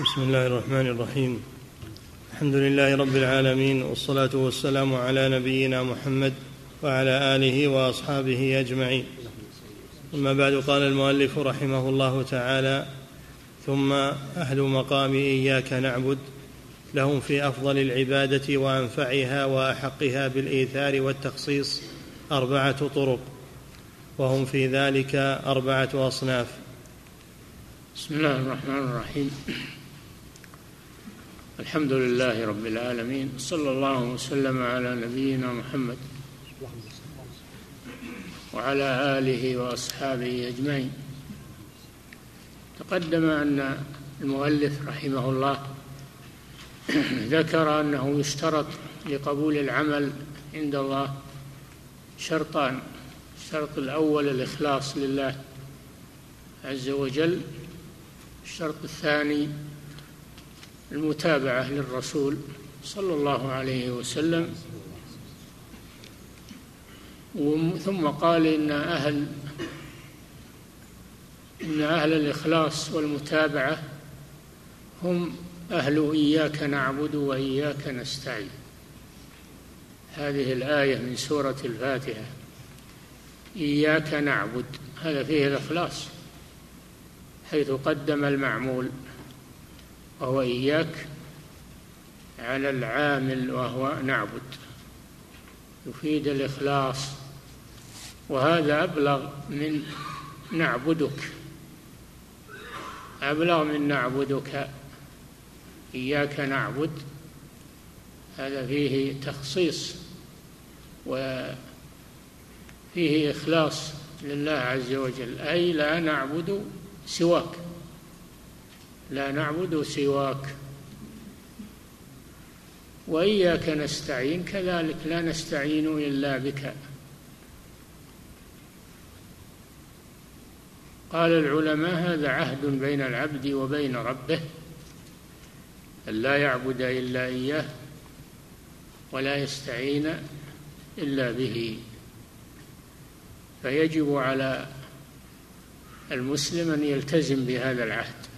بسم الله الرحمن الرحيم. الحمد لله رب العالمين والصلاة والسلام على نبينا محمد وعلى آله وأصحابه أجمعين. أما بعد قال المؤلف رحمه الله تعالى ثم أهل مقام إياك نعبد لهم في أفضل العبادة وأنفعها وأحقها بالإيثار والتخصيص أربعة طرق وهم في ذلك أربعة أصناف. بسم الله الرحمن الرحيم. الحمد لله رب العالمين صلى الله وسلم على نبينا محمد وعلى آله وأصحابه أجمعين. تقدم أن المؤلف رحمه الله ذكر أنه يشترط لقبول العمل عند الله شرطان الشرط الأول الإخلاص لله عز وجل الشرط الثاني المتابعة للرسول صلى الله عليه وسلم. ثم قال إن أهل إن أهل الإخلاص والمتابعة هم أهل إياك نعبد وإياك نستعين. هذه الآية من سورة الفاتحة. إياك نعبد. هذا فيه الإخلاص حيث قدم المعمول. وهو إياك على العامل وهو نعبد. يفيد الإخلاص. وهذا أبلغ من نعبدك. أبلغ من نعبدك. إياك نعبد. هذا فيه تخصيص وفيه إخلاص لله عز وجل. أي لا نعبد سواك. لا نعبد سواك. وإياك نستعين كذلك لا نستعين إلا بك. قال العلماء هذا عهد بين العبد وبين ربه أن لا يعبد إلا إياه ولا يستعين إلا به. فيجب على المسلم أن يلتزم بهذا العهد.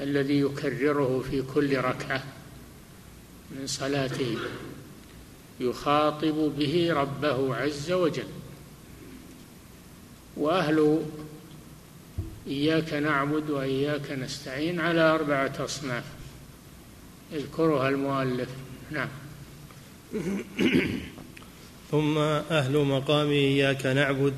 الذي يكرره في كل ركعة من صلاته يخاطب به ربه عز وجل. وأهل إياك نعبد وإياك نستعين على أربعة أصناف. يذكرها المؤلف. نعم. ثم أهل مقام إياك نعبد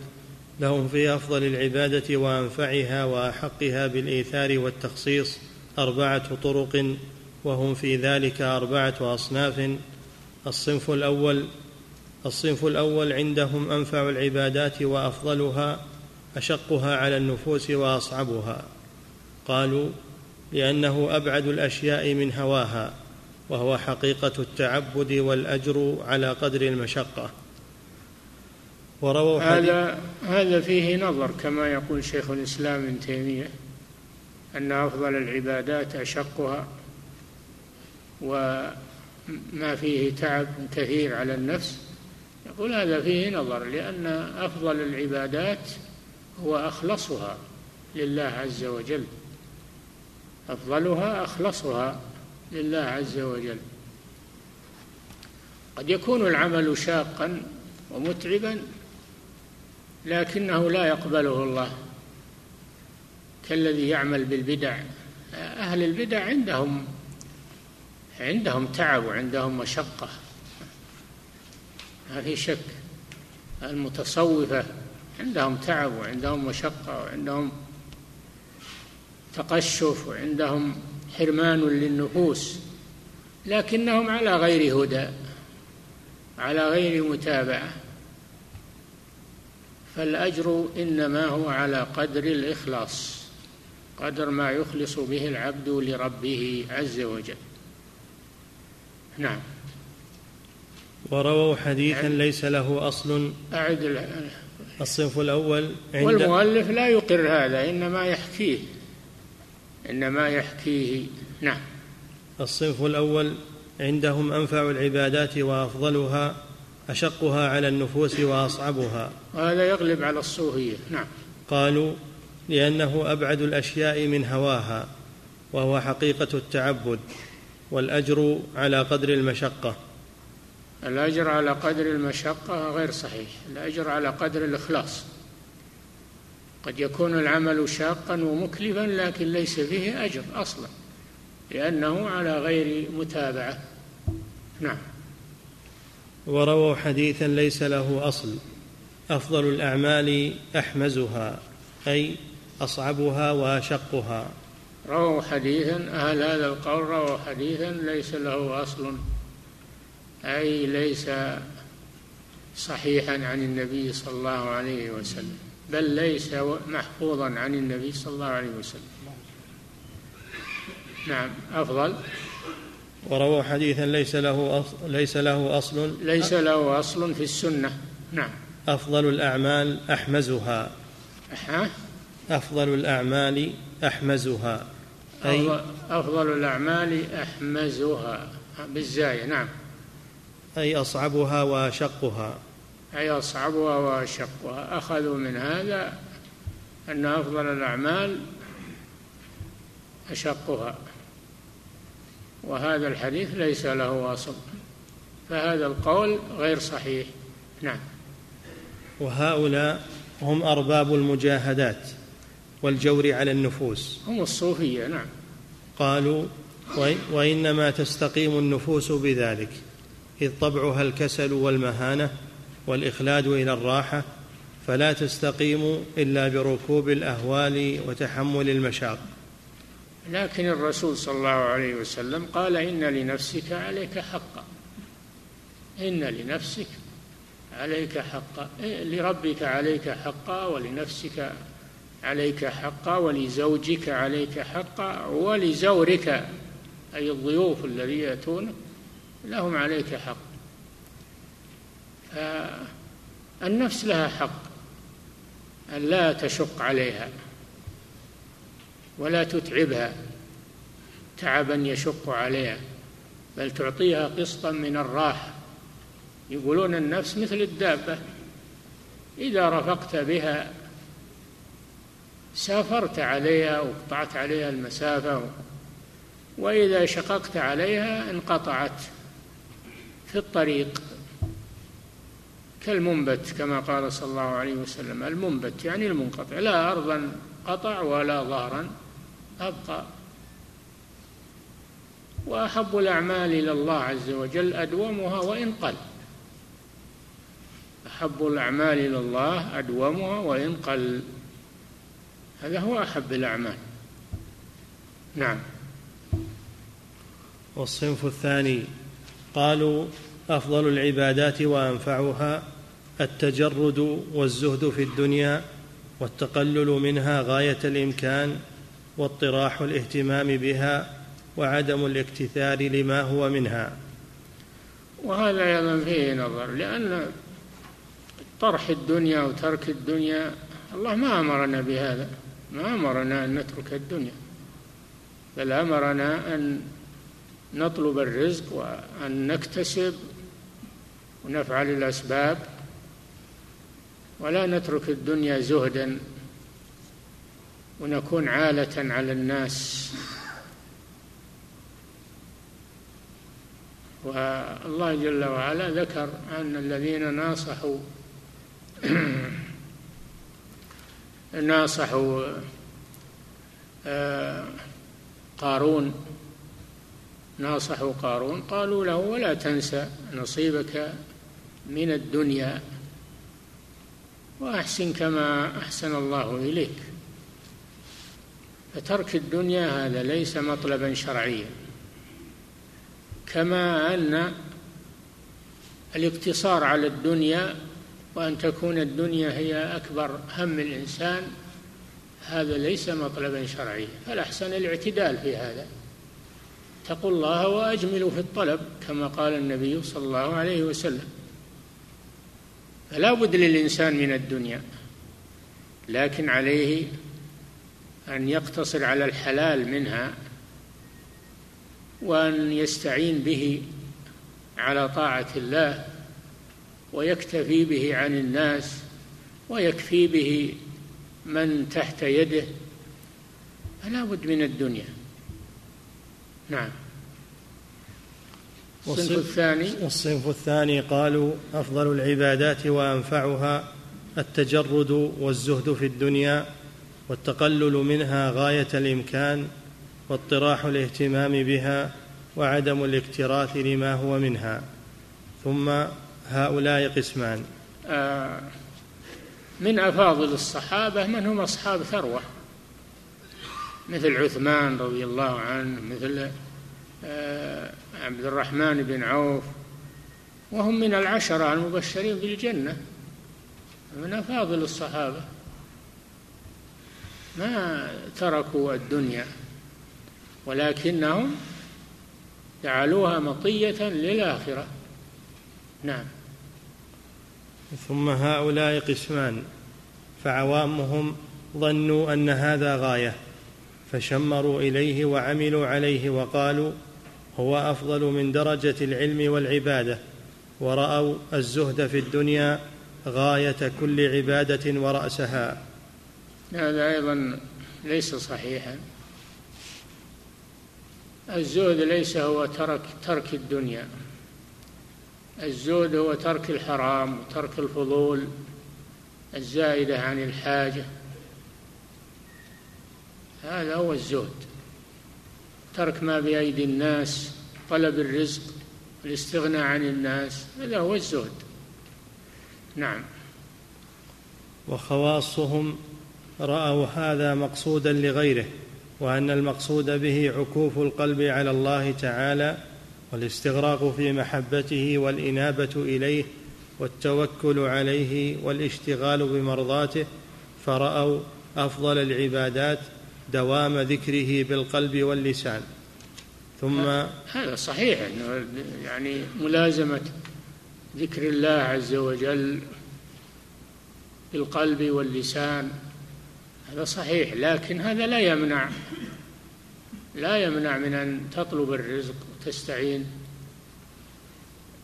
لهم في أفضل العبادة وأنفعها وأحقها بالإيثار والتخصيص. أربعة طرق وهم في ذلك أربعة أصناف. الصنف الأول الصنف الأول عندهم أنفع العبادات وأفضلها أشقها على النفوس وأصعبها. قالوا لأنه أبعد الأشياء من هواها وهو حقيقة التعبد والأجر على قدر المشقة. ورووا هذا هذا فيه نظر كما يقول شيخ الإسلام ابن تيمية. أن أفضل العبادات أشقها وما فيه تعب كثير على النفس. يقول هذا فيه نظر لأن أفضل العبادات هو أخلصها لله عز وجل. أفضلها أخلصها لله عز وجل. قد يكون العمل شاقا ومتعبا لكنه لا يقبله الله. كالذي يعمل بالبدع. أهل البدع عندهم عندهم تعب وعندهم مشقة. ما في شك. المتصوفة عندهم تعب وعندهم مشقة وعندهم تقشف وعندهم حرمان للنفوس لكنهم على غير هدى على غير متابعة. فالأجر إنما هو على قدر الإخلاص. قدر ما يخلص به العبد لربه عز وجل. نعم. ورووا حديثا يعني ليس له أصل. أعد الصنف الأول عند والمؤلف لا يقر هذا إنما يحكيه. إنما يحكيه. نعم. الصنف الأول عندهم أنفع العبادات وأفضلها أشقها على النفوس وأصعبها. وهذا يغلب على الصوفية. نعم. قالوا لأنه أبعد الأشياء من هواها وهو حقيقة التعبد والأجر على قدر المشقة. الأجر على قدر المشقة غير صحيح الأجر على قدر الإخلاص. قد يكون العمل شاقا ومكلفا لكن ليس فيه أجر أصلا لأنه على غير متابعة. نعم. ورووا حديثا ليس له أصل أفضل الأعمال أحمزها أي أصعبها وأشقها. رووا حديثا أهل هذا القول رووا حديثا ليس له أصل أي ليس صحيحا عن النبي صلى الله عليه وسلم بل ليس محفوظا عن النبي صلى الله عليه وسلم. نعم أفضل. ورووا حديثا ليس له أصل ليس له أصل. ليس له أصل في السنة. نعم. أفضل الأعمال أحمزها؟ أفضل الأعمال أحمزها. أي أفضل الأعمال أحمزها. بالزاية نعم. أي أصعبها وأشقها. أي أصعبها وأشقها. أخذوا من هذا أن أفضل الأعمال أشقها. وهذا الحديث ليس له أصل فهذا القول غير صحيح. نعم. وهؤلاء هم أرباب المجاهدات. والجور على النفوس. هم الصوفية نعم. قالوا وإنما تستقيم النفوس بذلك إذ طبعها الكسل والمهانة والإخلاد إلى الراحة فلا تستقيم إلا بركوب الأهوال وتحمل المشاق. لكن الرسول صلى الله عليه وسلم قال إن لنفسك عليك حقا إن لنفسك عليك حقا لربك عليك حقا ولنفسك عليك حقا ولزوجك عليك حقا ولزورك أي الضيوف الذين يأتونك لهم عليك حق. فالنفس لها حق أن لا تشق عليها ولا تتعبها تعبا يشق عليها بل تعطيها قسطا من الراحة. يقولون النفس مثل الدابة إذا رفقت بها سافرت عليها وقطعت عليها المسافة وإذا شققت عليها انقطعت في الطريق كالمنبت كما قال صلى الله عليه وسلم. المنبت يعني المنقطع لا أرضا قطع ولا ظهرا أبقى. وأحب الأعمال إلى الله عز وجل أدومها وإن قل. أحب الأعمال إلى الله أدومها وإن قل. هذا هو أحب الأعمال نعم. والصنف الثاني قالوا أفضل العبادات وأنفعها التجرد والزهد في الدنيا والتقلل منها غاية الإمكان واطراح الاهتمام بها وعدم الاكتثار لما هو منها. وهذا أيضا فيه نظر لأن طرح الدنيا وترك الدنيا الله ما أمرنا بهذا. ما أمرنا أن نترك الدنيا بل أمرنا أن نطلب الرزق وأن نكتسب ونفعل الأسباب. ولا نترك الدنيا زهدا ونكون عالة على الناس. والله جل وعلا ذكر أن الذين ناصحوا ناصحوا آه، قارون ناصحوا قارون قالوا له ولا تنسى نصيبك من الدنيا وأحسن كما أحسن الله إليك. فترك الدنيا هذا ليس مطلبا شرعيا. كما أن الاقتصار على الدنيا وأن تكون الدنيا هي أكبر هم الإنسان هذا ليس مطلبا شرعيا فالاحسن الاعتدال في هذا؟ اتقوا الله واجملوا في الطلب كما قال النبي صلى الله عليه وسلم. فلا بد للإنسان من الدنيا لكن عليه أن يقتصر على الحلال منها وأن يستعين به على طاعة الله. ويكتفي به عن الناس ويكفي به من تحت يده فلا بد من الدنيا. نعم. الصنف الثاني؟ الصنف الثاني قالوا أفضل العبادات وأنفعها التجرد والزهد في الدنيا والتقلل منها غاية الإمكان واطراح الاهتمام بها وعدم الاكتراث لما هو منها. ثم هؤلاء قسمان. آه من أفاضل الصحابة من هم أصحاب ثروة مثل عثمان رضي الله عنه مثل آه، عبد الرحمن بن عوف وهم من العشرة المبشرين بالجنة من أفاضل الصحابة. ما تركوا الدنيا ولكنهم جعلوها مطية للآخرة. نعم. ثم هؤلاء قسمان فعوامهم ظنوا أن هذا غاية فشمروا إليه وعملوا عليه وقالوا هو أفضل من درجة العلم والعبادة ورأوا الزهد في الدنيا غاية كل عبادة ورأسها. هذا أيضا ليس صحيحا. الزهد ليس هو ترك ترك الدنيا. الزهد هو ترك الحرام وترك الفضول الزائدة عن الحاجة. هذا هو الزهد ترك ما بأيدي الناس طلب الرزق الاستغناء عن الناس هذا هو الزهد نعم. وخواصهم رأوا هذا مقصودا لغيره وأن المقصود به عكوف القلب على الله تعالى والاستغراق في محبته والإنابة إليه والتوكل عليه والاشتغال بمرضاته فرأوا أفضل العبادات دوام ذكره بالقلب واللسان. ثم هذا صحيح يعني ملازمة ذكر الله عز وجل بالقلب واللسان. هذا صحيح لكن هذا لا يمنع لا يمنع من أن تطلب الرزق. وتستعين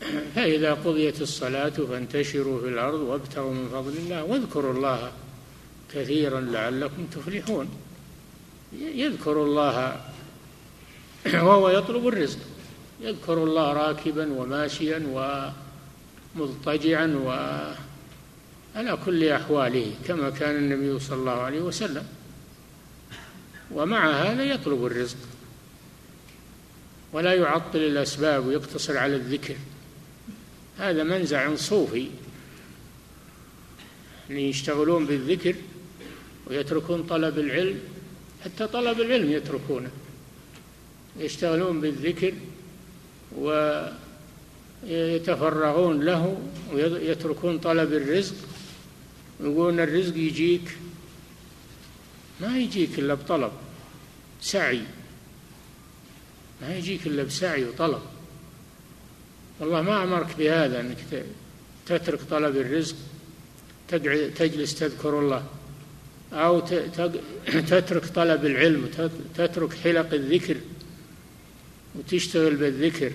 فإذا قضيت الصلاة فانتشروا في الأرض وابتغوا من فضل الله واذكروا الله كثيرا لعلكم تفلحون. يذكر الله وهو يطلب الرزق. يذكر الله راكبا وماشيا ومضطجعا وعلى كل أحواله كما كان النبي صلى الله عليه وسلم. ومع هذا يطلب الرزق. ولا يعطل الأسباب ويقتصر على الذكر. هذا منزع صوفي. اللي يشتغلون بالذكر ويتركون طلب العلم حتى طلب العلم يتركونه. يشتغلون بالذكر ويتفرغون له ويتركون طلب الرزق. يقولون الرزق يجيك. ما يجيك إلا بطلب سعي. ما يجيك إلا بسعي وطلب. والله ما أمرك بهذا أنك تترك طلب الرزق تجلس تذكر الله أو تترك طلب العلم تترك حلق الذكر وتشتغل بالذكر.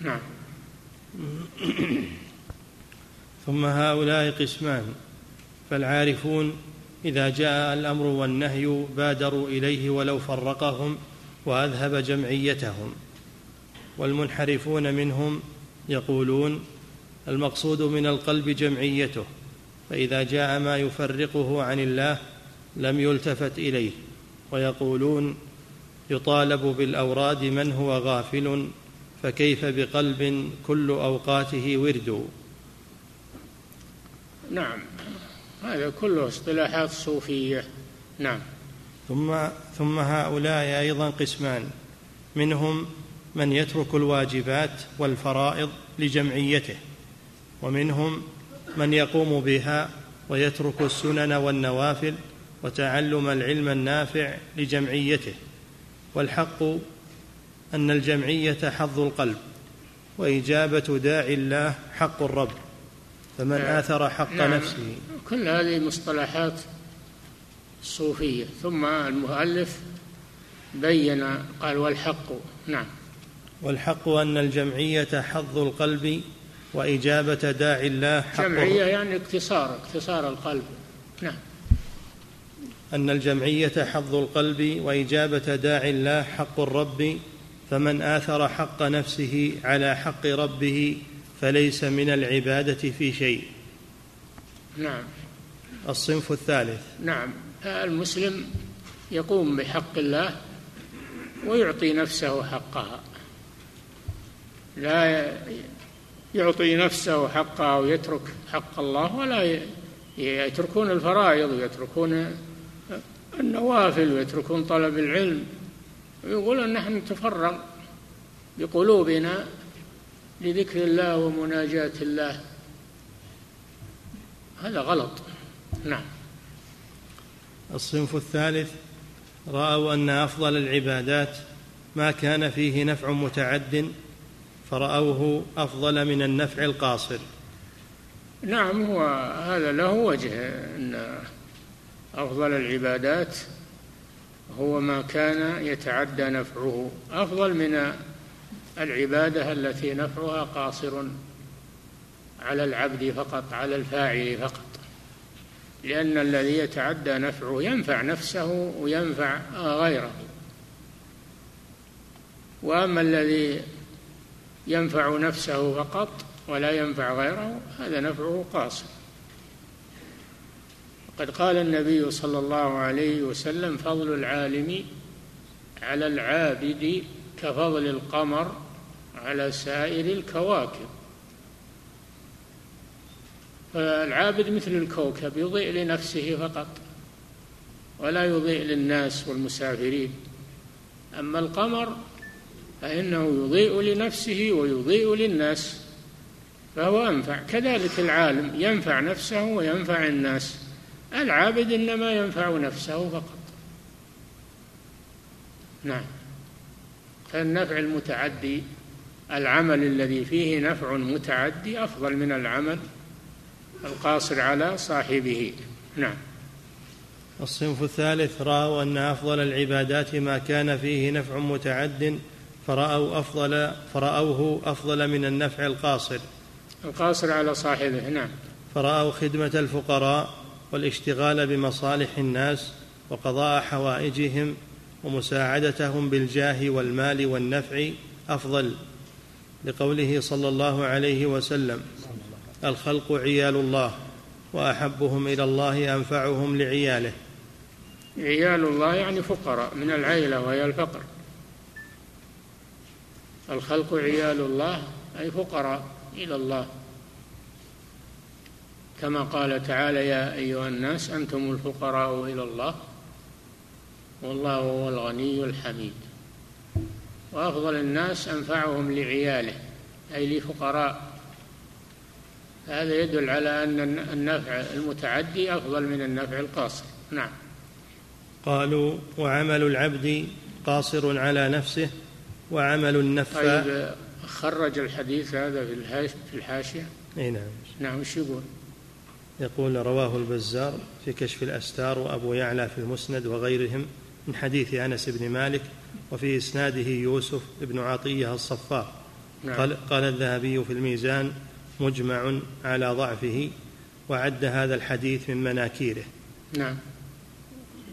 نعم. ثم هؤلاء قسمان. فالعارفون إذا جاء الأمر والنهي بادروا إليه ولو فرقهم. وأذهب جمعيتهم. والمنحرفون منهم يقولون المقصود من القلب جمعيته فإذا جاء ما يفرقه عن الله لم يلتفت إليه ويقولون يطالب بالأوراد من هو غافل فكيف بقلب كل أوقاته ورد؟ نعم هذا كله اصطلاحات صوفية. نعم. ثم ثم هؤلاء أيضا قسمان منهم من يترك الواجبات والفرائض لجمعيته ومنهم من يقوم بها ويترك السنن والنوافل وتعلم العلم النافع لجمعيته والحق أن الجمعية حظ القلب وإجابة داعي الله حق الرب فمن نعم. آثر حق نعم. نفسه كل هذه مصطلحات صوفيه ثم المؤلف بين قال والحق نعم. والحق أن الجمعية حظ القلب وإجابة داعي الله حقه. جمعية يعني اقتصار اقتصار القلب نعم. أن الجمعية حظ القلب وإجابة داع الله حق الرب فمن آثر حق نفسه على حق ربه فليس من العبادة في شيء. نعم. الصنف الثالث. نعم. المسلم يقوم بحق الله ويعطي نفسه حقها. لا يعطي نفسه حقها ويترك حق الله ولا يتركون الفرائض ويتركون النوافل ويتركون طلب العلم. ويقولون نحن نتفرغ بقلوبنا لذكر الله ومناجاة الله. هذا غلط. نعم. الصنف الثالث رأوا أن أفضل العبادات ما كان فيه نفع متعد فرأوه أفضل من النفع القاصر. نعم هو هذا له وجه أن أفضل العبادات هو ما كان يتعدى نفعه. أفضل من العبادة التي نفعها قاصر على العبد فقط على الفاعل فقط. لأن الذي يتعدى نفعه ينفع نفسه وينفع غيره. وأما الذي ينفع نفسه فقط ولا ينفع غيره هذا نفعه قاصر. قد قال النبي صلى الله عليه وسلم فضل العالم على العابد كفضل القمر على سائر الكواكب. فالعابد مثل الكوكب يضيء لنفسه فقط ولا يضيء للناس والمسافرين. أما القمر فإنه يضيء لنفسه ويضيء للناس فهو أنفع. كذلك العالم ينفع نفسه وينفع الناس. العابد إنما ينفع نفسه فقط. نعم. فالنفع المتعدي العمل الذي فيه نفع متعدي أفضل من العمل القاصر على صاحبه. نعم. الصنف الثالث رأوا أن أفضل العبادات ما كان فيه نفع متعد فرأوا أفضل فرأوه أفضل من النفع القاصر. القاصر على صاحبه نعم. فرأوا خدمة الفقراء والاشتغال بمصالح الناس وقضاء حوائجهم ومساعدتهم بالجاه والمال والنفع أفضل لقوله صلى الله عليه وسلم. الخلق عيال الله وأحبهم إلى الله أنفعهم لعياله. عيال الله يعني فقراء من العيلة وهي الفقر. الخلق عيال الله أي فقراء إلى الله. كما قال تعالى يا أيها الناس أنتم الفقراء إلى الله والله هو الغني الحميد. وأفضل الناس أنفعهم لعياله أي لفقراء هذا يدل على أن النفع المتعدي أفضل من النفع القاصر. نعم. قالوا وعمل العبد قاصر على نفسه وعمل النفع طيب خرج الحديث هذا في الحاشية؟ إي نعم. نعم وش يقول؟ يقول رواه البزار في كشف الأستار وأبو يعلى في المسند وغيرهم من حديث أنس بن مالك وفي إسناده يوسف بن عطية الصفار. نعم. قال, قال الذهبي في الميزان مجمع على ضعفه وعد هذا الحديث من مناكيره. نعم.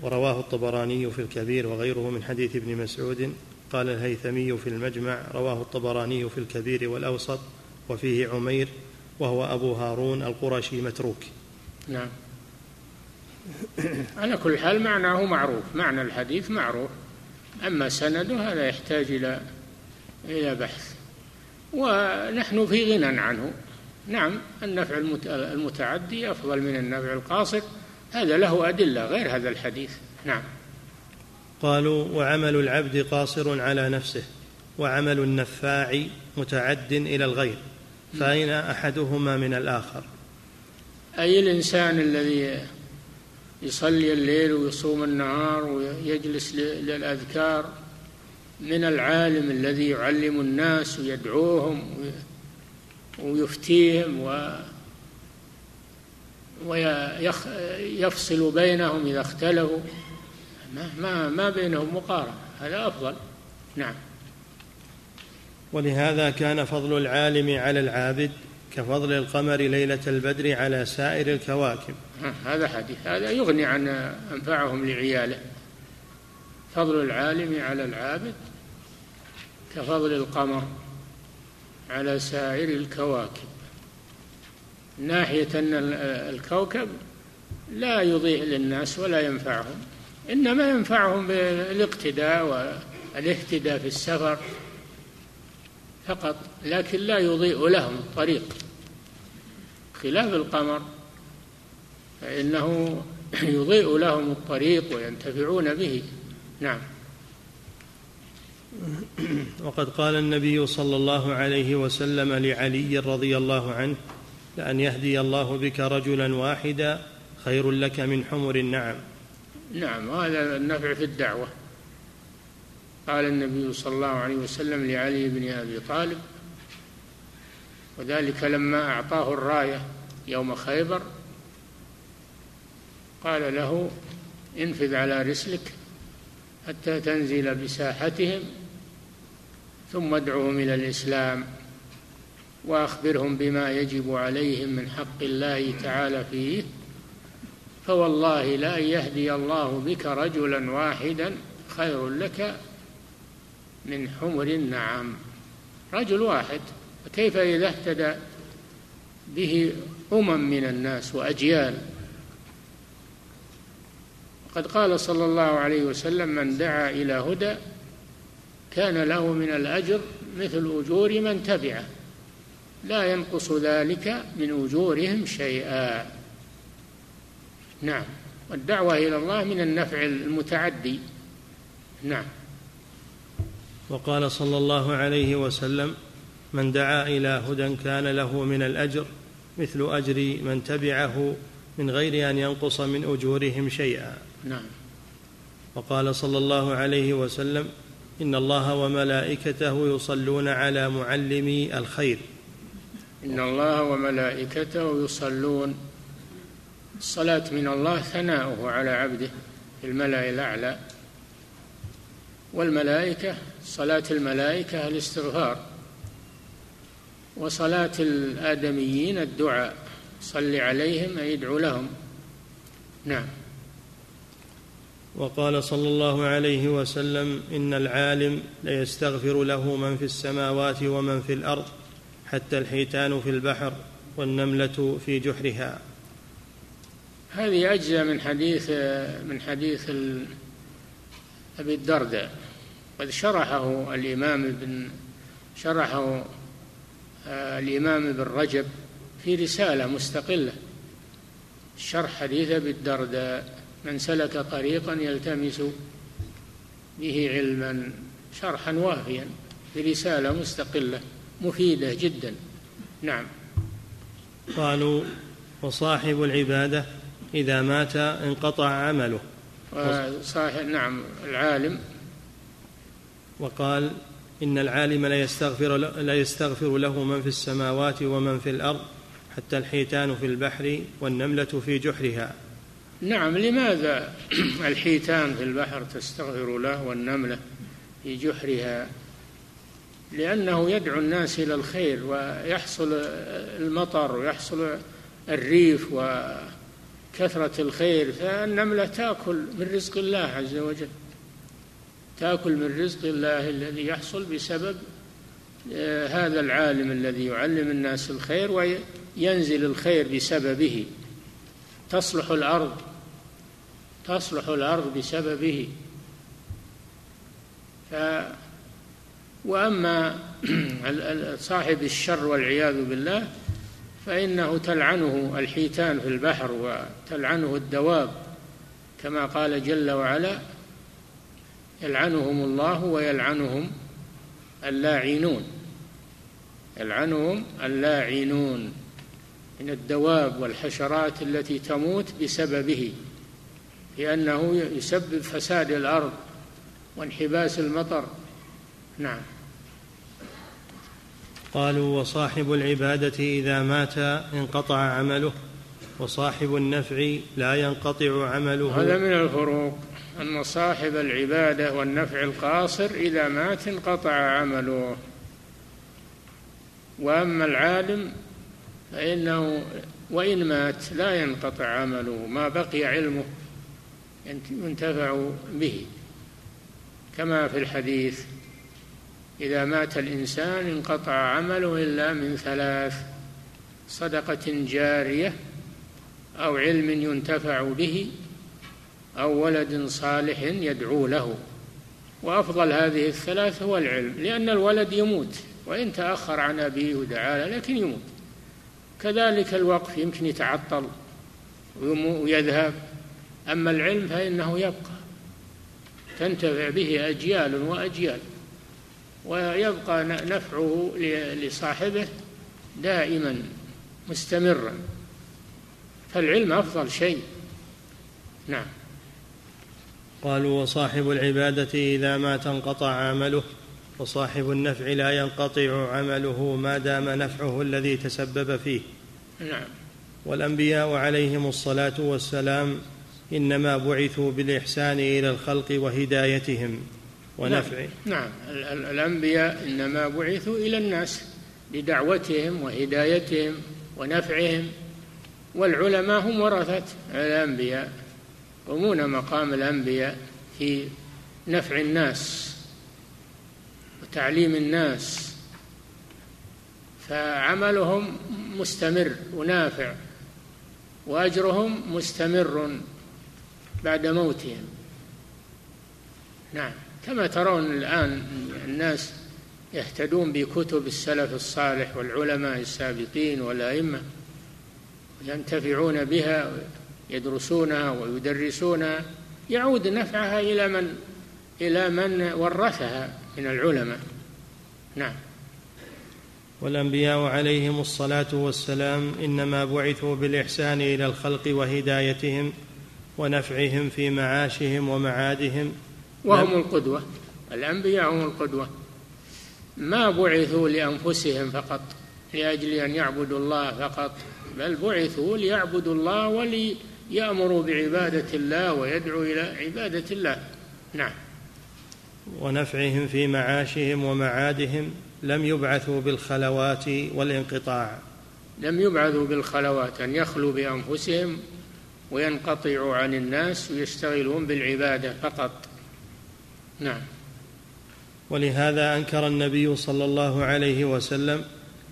ورواه الطبراني في الكبير وغيره من حديث ابن مسعود. قال الهيثمي في المجمع رواه الطبراني في الكبير والأوسط وفيه عمير وهو أبو هارون القرشي متروك. نعم. على كل حال معناه معروف معنى الحديث معروف. أما سنده هذا يحتاج إلى إلى بحث. ونحن في غنى عنه. نعم النفع المتعدي أفضل من النفع القاصر. هذا له أدلة غير هذا الحديث. نعم. قالوا وعمل العبد قاصر على نفسه وعمل النفاع متعد إلى الغير فأين أحدهما من الآخر؟ أي الإنسان الذي يصلي الليل ويصوم النهار ويجلس للأذكار من العالم الذي يعلم الناس ويدعوهم ويفتيهم و ويفصل بينهم إذا اختلفوا. ما, ما, ما بينهم مقارنة. هذا أفضل. نعم. ولهذا كان فضل العالم على العابد كفضل القمر ليلة البدر على سائر الكواكب. هذا حديث. هذا يغني عن أنفعهم لعياله. فضل العالم على العابد كفضل القمر. على سائر الكواكب. ناحية أن الكوكب لا يضيء للناس ولا ينفعهم إنما ينفعهم بالاقتداء والاهتداء في السفر فقط لكن لا يضيء لهم الطريق. خلاف القمر فإنه يضيء لهم الطريق وينتفعون به. نعم. وقد قال النبي صلى الله عليه وسلم لعلي رضي الله عنه لأن يهدي الله بك رجلا واحدا خير لك من حمر النعم. نعم وهذا النفع في الدعوة. قال النبي صلى الله عليه وسلم لعلي بن أبي طالب وذلك لما أعطاه الراية يوم خيبر قال له انفذ على رسلك حتى تنزل بساحتهم ثم ادعوهم إلى الإسلام وأخبرهم بما يجب عليهم من حق الله تعالى فيه فوالله لا يهدي الله بك رجلا واحدا خير لك من حمر النعم. رجل واحد كيف إذا اهتدى به أمم من الناس وأجيال؟ قد قال صلى الله عليه وسلم من دعا إلى هدى كان له من الأجر مثل أجور من تبعه. لا ينقص ذلك من أجورهم شيئا. نعم. والدعوة إلى الله من النفع المتعدي. نعم. وقال صلى الله عليه وسلم من دعا إلى هدى كان له من الأجر مثل أجر من تبعه من غير أن ينقص من أجورهم شيئا. نعم. وقال صلى الله عليه وسلم إن الله وملائكته يصلون على معلمي الخير. إن الله وملائكته يصلون. الصلاة من الله ثناؤه على عبده في الملأ الأعلى. والملائكة صلاة الملائكة الاستغفار. وصلاة الآدميين الدعاء. صل عليهم أي ادعو لهم. نعم. وقال صلى الله عليه وسلم إن العالم ليستغفر له من في السماوات ومن في الأرض حتى الحيتان في البحر والنملة في جحرها. هذه أجزاء من حديث من حديث أبي الدرداء. قد شرحه الإمام ابن شرحه آه، الإمام ابن رجب في رسالة مستقلة. شرح حديث أبي الدرداء. من سلك طريقا يلتمس به علما شرحا وافيا برسالة مستقلة مفيدة جدا. نعم. قالوا وصاحب العبادة إذا مات انقطع عمله. صاحب نعم العالم. وقال إن العالم لا يستغفر لا يستغفر له من في السماوات ومن في الأرض حتى الحيتان في البحر والنملة في جحرها. نعم لماذا الحيتان في البحر تستغفر له والنملة في جحرها؟ لأنه يدعو الناس إلى الخير ويحصل المطر ويحصل الريف وكثرة الخير فالنملة تأكل من رزق الله عز وجل تأكل من رزق الله الذي يحصل بسبب آه، هذا العالم الذي يعلم الناس الخير وينزل الخير بسببه. تصلح الأرض تصلح الأرض بسببه. ف وأما صاحب الشر والعياذ بالله فإنه تلعنه الحيتان في البحر وتلعنه الدواب كما قال جل وعلا يلعنهم الله ويلعنهم اللاعنون. يلعنهم اللاعنون من الدواب والحشرات التي تموت بسببه. لأنه يسبب فساد الأرض وانحباس المطر. نعم. قالوا وصاحب العبادة إذا مات انقطع عمله وصاحب النفع لا ينقطع عمله. هذا من الفروق أن صاحب العبادة والنفع القاصر إذا مات انقطع عمله. وأما العالم فإنه وإن مات لا ينقطع عمله ما بقي علمه. ينتفع به. كما في الحديث إذا مات الإنسان انقطع عمله إلا من ثلاث صدقة جارية أو علم ينتفع به أو ولد صالح يدعو له. وأفضل هذه الثلاث هو العلم لأن الولد يموت وإن تأخر عن أبيه ودعا لكن يموت. كذلك الوقف يمكن يتعطل ويذهب. أما العلم فإنه يبقى. تنتفع به أجيال وأجيال. ويبقى نفعه لصاحبه دائما مستمرا. فالعلم أفضل شيء. نعم. قالوا وصاحب العبادة إذا مات انقطع عمله وصاحب النفع لا ينقطع عمله ما دام نفعه الذي تسبب فيه. نعم. والأنبياء عليهم الصلاة والسلام إنما بعثوا بالإحسان إلى الخلق وهدايتهم ونفع. نعم, نعم. الأنبياء إنما بعثوا إلى الناس لدعوتهم وهدايتهم ونفعهم والعلماء هم ورثة الأنبياء يقومون مقام الأنبياء في نفع الناس وتعليم الناس. فعملهم مستمر ونافع وأجرهم مستمر. بعد موتهم. نعم. كما ترون الآن الناس يهتدون بكتب السلف الصالح والعلماء السابقين والأئمة ينتفعون بها يدرسونها ويدرسونها يعود نفعها إلى من؟ إلى من ورثها من العلماء. نعم. والأنبياء عليهم الصلاة والسلام إنما بعثوا بالإحسان إلى الخلق وهدايتهم ونفعهم في معاشهم ومعادهم. وهم القدوة. الأنبياء هم القدوة. ما بعثوا لأنفسهم فقط لأجل أن يعبدوا الله فقط بل بعثوا ليعبدوا الله وليأمروا بعبادة الله ويدعوا إلى عبادة الله. نعم. ونفعهم في معاشهم ومعادهم. لم يبعثوا بالخلوات والانقطاع. لم يبعثوا بالخلوات أن يخلوا بأنفسهم وينقطعوا عن الناس ويشتغلون بالعبادة فقط. نعم. ولهذا أنكر النبي صلى الله عليه وسلم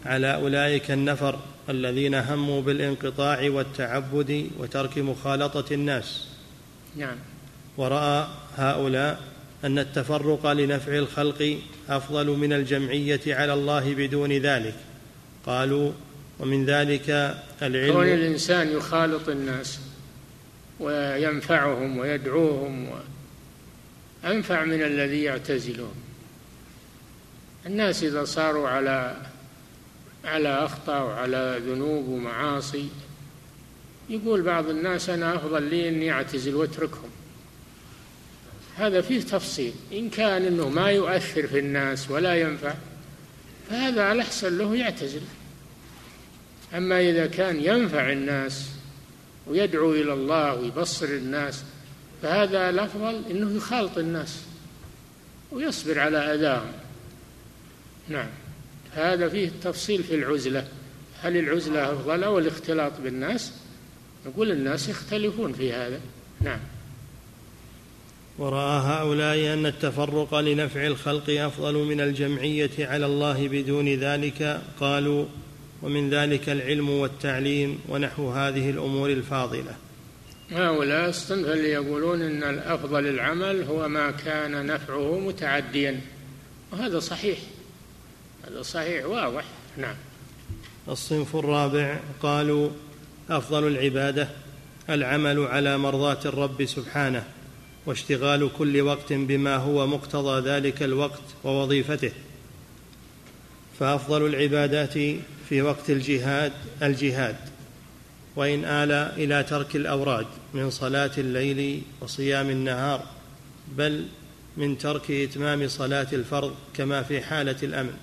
على أولئك النفر الذين هموا بالانقطاع والتعبد وترك مخالطة الناس. نعم. ورأى هؤلاء أن التفرق لنفع الخلق أفضل من الجمعية على الله بدون ذلك. قالوا ومن ذلك العلم كون الإنسان يخالط الناس. وينفعهم ويدعوهم أنفع من الذي يعتزلهم الناس إذا صاروا على على أخطاء وعلى ذنوب ومعاصي يقول بعض الناس أنا أفضل لي أني أعتزل وأتركهم. هذا فيه تفصيل. إن كان أنه ما يؤثر في الناس ولا ينفع فهذا الأحسن له يعتزل. أما إذا كان ينفع الناس ويدعو إلى الله ويبصر الناس فهذا الأفضل أنه يخالط الناس ويصبر على أذاهم. نعم هذا فيه تفصيل في العزلة. هل العزلة أفضل أو الاختلاط بالناس؟ نقول الناس يختلفون في هذا. نعم. وراى هؤلاء أن التفرق لنفع الخلق أفضل من الجمعية على الله بدون ذلك قالوا ومن ذلك العلم والتعليم ونحو هذه الأمور الفاضلة. هؤلاء الصنف اللي يقولون إن الأفضل العمل هو ما كان نفعه متعديا. وهذا صحيح. هذا صحيح واضح. نعم. الصنف الرابع قالوا أفضل العبادة العمل على مرضاة الرب سبحانه واشتغال كل وقت بما هو مقتضى ذلك الوقت ووظيفته. فأفضل العبادات في وقت الجهاد الجهاد. وإن آل إلى ترك الأوراد من صلاة الليل وصيام النهار بل من ترك إتمام صلاة الفرض كما في حالة الأمن.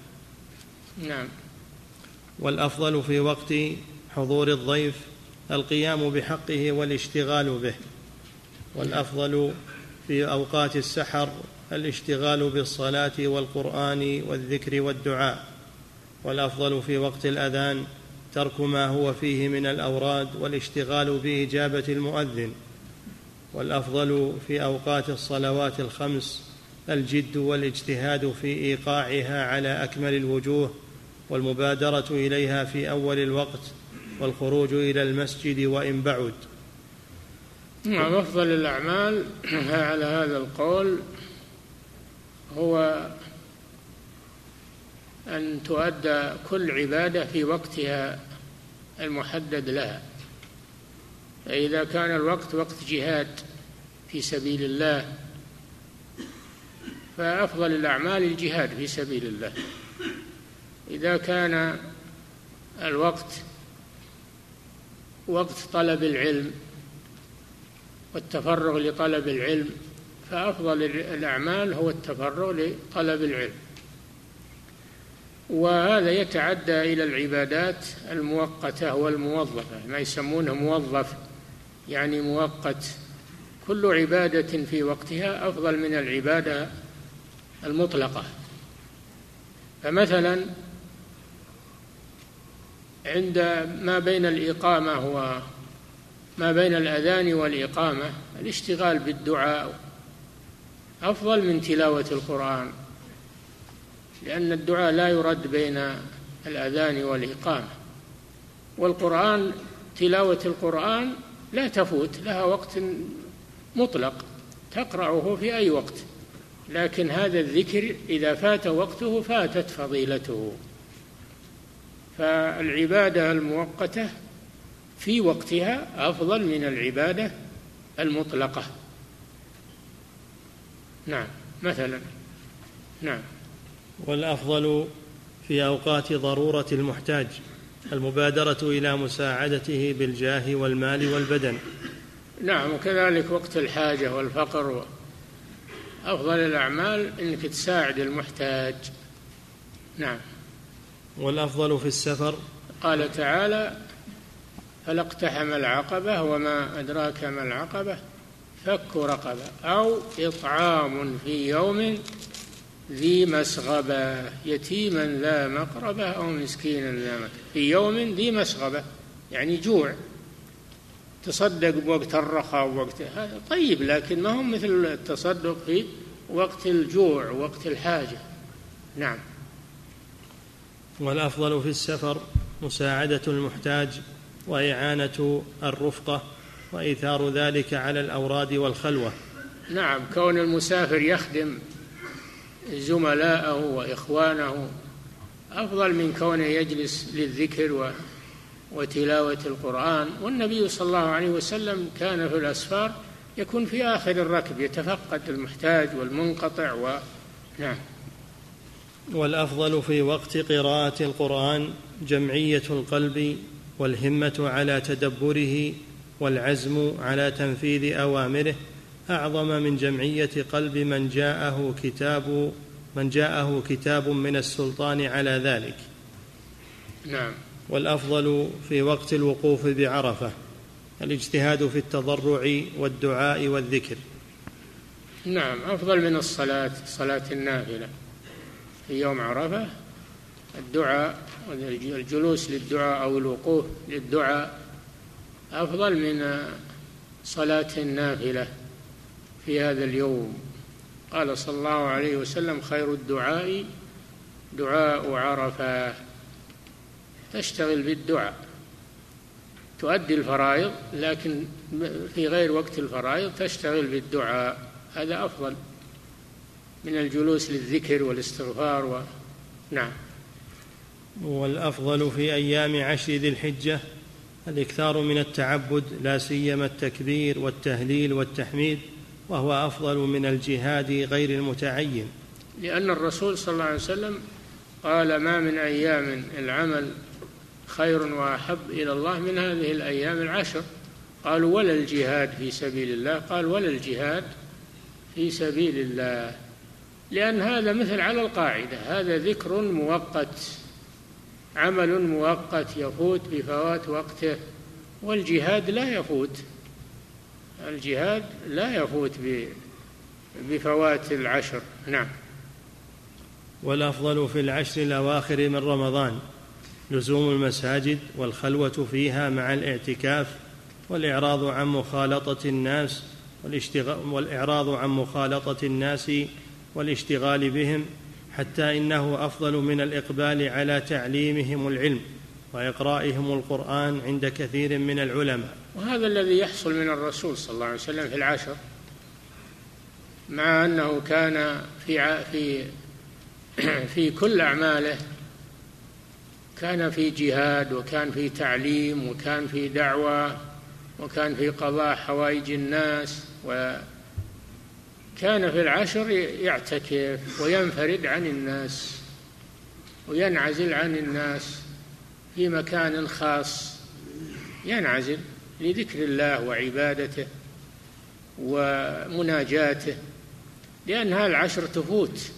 نعم. والأفضل في وقت حضور الضيف القيام بحقه والاشتغال به. والأفضل في أوقات السحر الاشتغال بالصلاة والقرآن والذكر والدعاء. والأفضل في وقت الأذان ترك ما هو فيه من الأوراد والاشتغال بإجابة المؤذن. والأفضل في أوقات الصلوات الخمس الجد والاجتهاد في إيقاعها على أكمل الوجوه والمبادرة إليها في أول الوقت والخروج إلى المسجد وإن بعد. نعم أفضل الأعمال على هذا القول هو أن تؤدى كل عبادة في وقتها المحدد لها. فإذا كان الوقت وقت جهاد في سبيل الله فأفضل الأعمال الجهاد في سبيل الله. إذا كان الوقت وقت طلب العلم والتفرغ لطلب العلم فأفضل الأعمال هو التفرغ لطلب العلم. وهذا يتعدى إلى العبادات المؤقتة والموظفة ما يسمونه موظف يعني مؤقت. كل عبادة في وقتها أفضل من العبادة المطلقة. فمثلا عند ما بين الإقامة وما بين الأذان والإقامة الاشتغال بالدعاء أفضل من تلاوة القرآن. لأن الدعاء لا يرد بين الأذان والإقامة. والقرآن تلاوة القرآن لا تفوت لها وقت مطلق تقرأه في أي وقت. لكن هذا الذكر إذا فات وقته فاتت فضيلته. فالعبادة المؤقتة في وقتها أفضل من العبادة المطلقة. نعم مثلا. نعم. والأفضل في أوقات ضرورة المحتاج المبادرة إلى مساعدته بالجاه والمال والبدن. نعم وكذلك وقت الحاجة والفقر. أفضل الأعمال أنك تساعد المحتاج. نعم. والأفضل في السفر. قال تعالى فلا اقتحم العقبة وما أدراك ما العقبة فك رقبة أو إطعام في يوم ذي مسغبة يتيما لا مقربة أو مسكينا لا مكربة في يوم ذي مسغبة يعني جوع. تصدق بوقت الرخاء ووقت هذا طيب لكن ما هو مثل التصدق في وقت الجوع وقت الحاجة. نعم. والأفضل في السفر مساعدة المحتاج وإعانة الرفقة وإيثار ذلك على الأوراد والخلوة. نعم كون المسافر يخدم زملاءه وإخوانه. أفضل من كونه يجلس للذكر و وتلاوة القرآن. والنبي صلى الله عليه وسلم كان في الأسفار يكون في آخر الركب يتفقد المحتاج والمنقطع و نعم. والأفضل في وقت قراءة القرآن جمعية القلب والهمة على تدبره والعزم على تنفيذ أوامره أعظم من جمعية قلب من جاءه كتاب من جاءه كتاب من السلطان على ذلك. نعم. والأفضل في وقت الوقوف بعرفة الاجتهاد في التضرع والدعاء والذكر. نعم أفضل من الصلاة صلاة النافلة. في يوم عرفة الدعاء الجلوس للدعاء أو الوقوف للدعاء أفضل من صلاة النافلة. في هذا اليوم. قال صلى الله عليه وسلم خير الدعاء دعاء عرفة. تشتغل بالدعاء. تؤدي الفرائض لكن في غير وقت الفرائض تشتغل بالدعاء. هذا أفضل من الجلوس للذكر والاستغفار و... نعم. والأفضل في أيام عشر ذي الحجة الإكثار من التعبد لا سيما التكبير والتهليل والتحميد. وهو أفضل من الجهاد غير المتعين. لأن الرسول صلى الله عليه وسلم قال ما من أيام العمل خير وأحب إلى الله من هذه الأيام العشر قالوا ولا الجهاد في سبيل الله قال ولا الجهاد في سبيل الله لأن هذا مثل على القاعدة هذا ذكر مؤقت عمل مؤقت يفوت بفوات وقته والجهاد لا يفوت. الجهاد لا يفوت بفوات العشر. نعم. والأفضل في العشر الأواخر من رمضان لزوم المساجد والخلوة فيها مع الاعتكاف والإعراض عن مخالطة الناس والإعراض عن مخالطة الناس والاشتغال بهم حتى إنه أفضل من الإقبال على تعليمهم العلم وإقرائهم القرآن عند كثير من العلماء. وهذا الذي يحصل من الرسول صلى الله عليه وسلم في العشر مع أنه كان في في في كل أعماله كان في جهاد وكان في تعليم وكان في دعوة وكان في قضاء حوائج الناس وكان في العشر يعتكف وينفرد عن الناس وينعزل عن الناس في مكان خاص ينعزل. لذكر الله وعبادته ومناجاته لأنها العشر تفوت.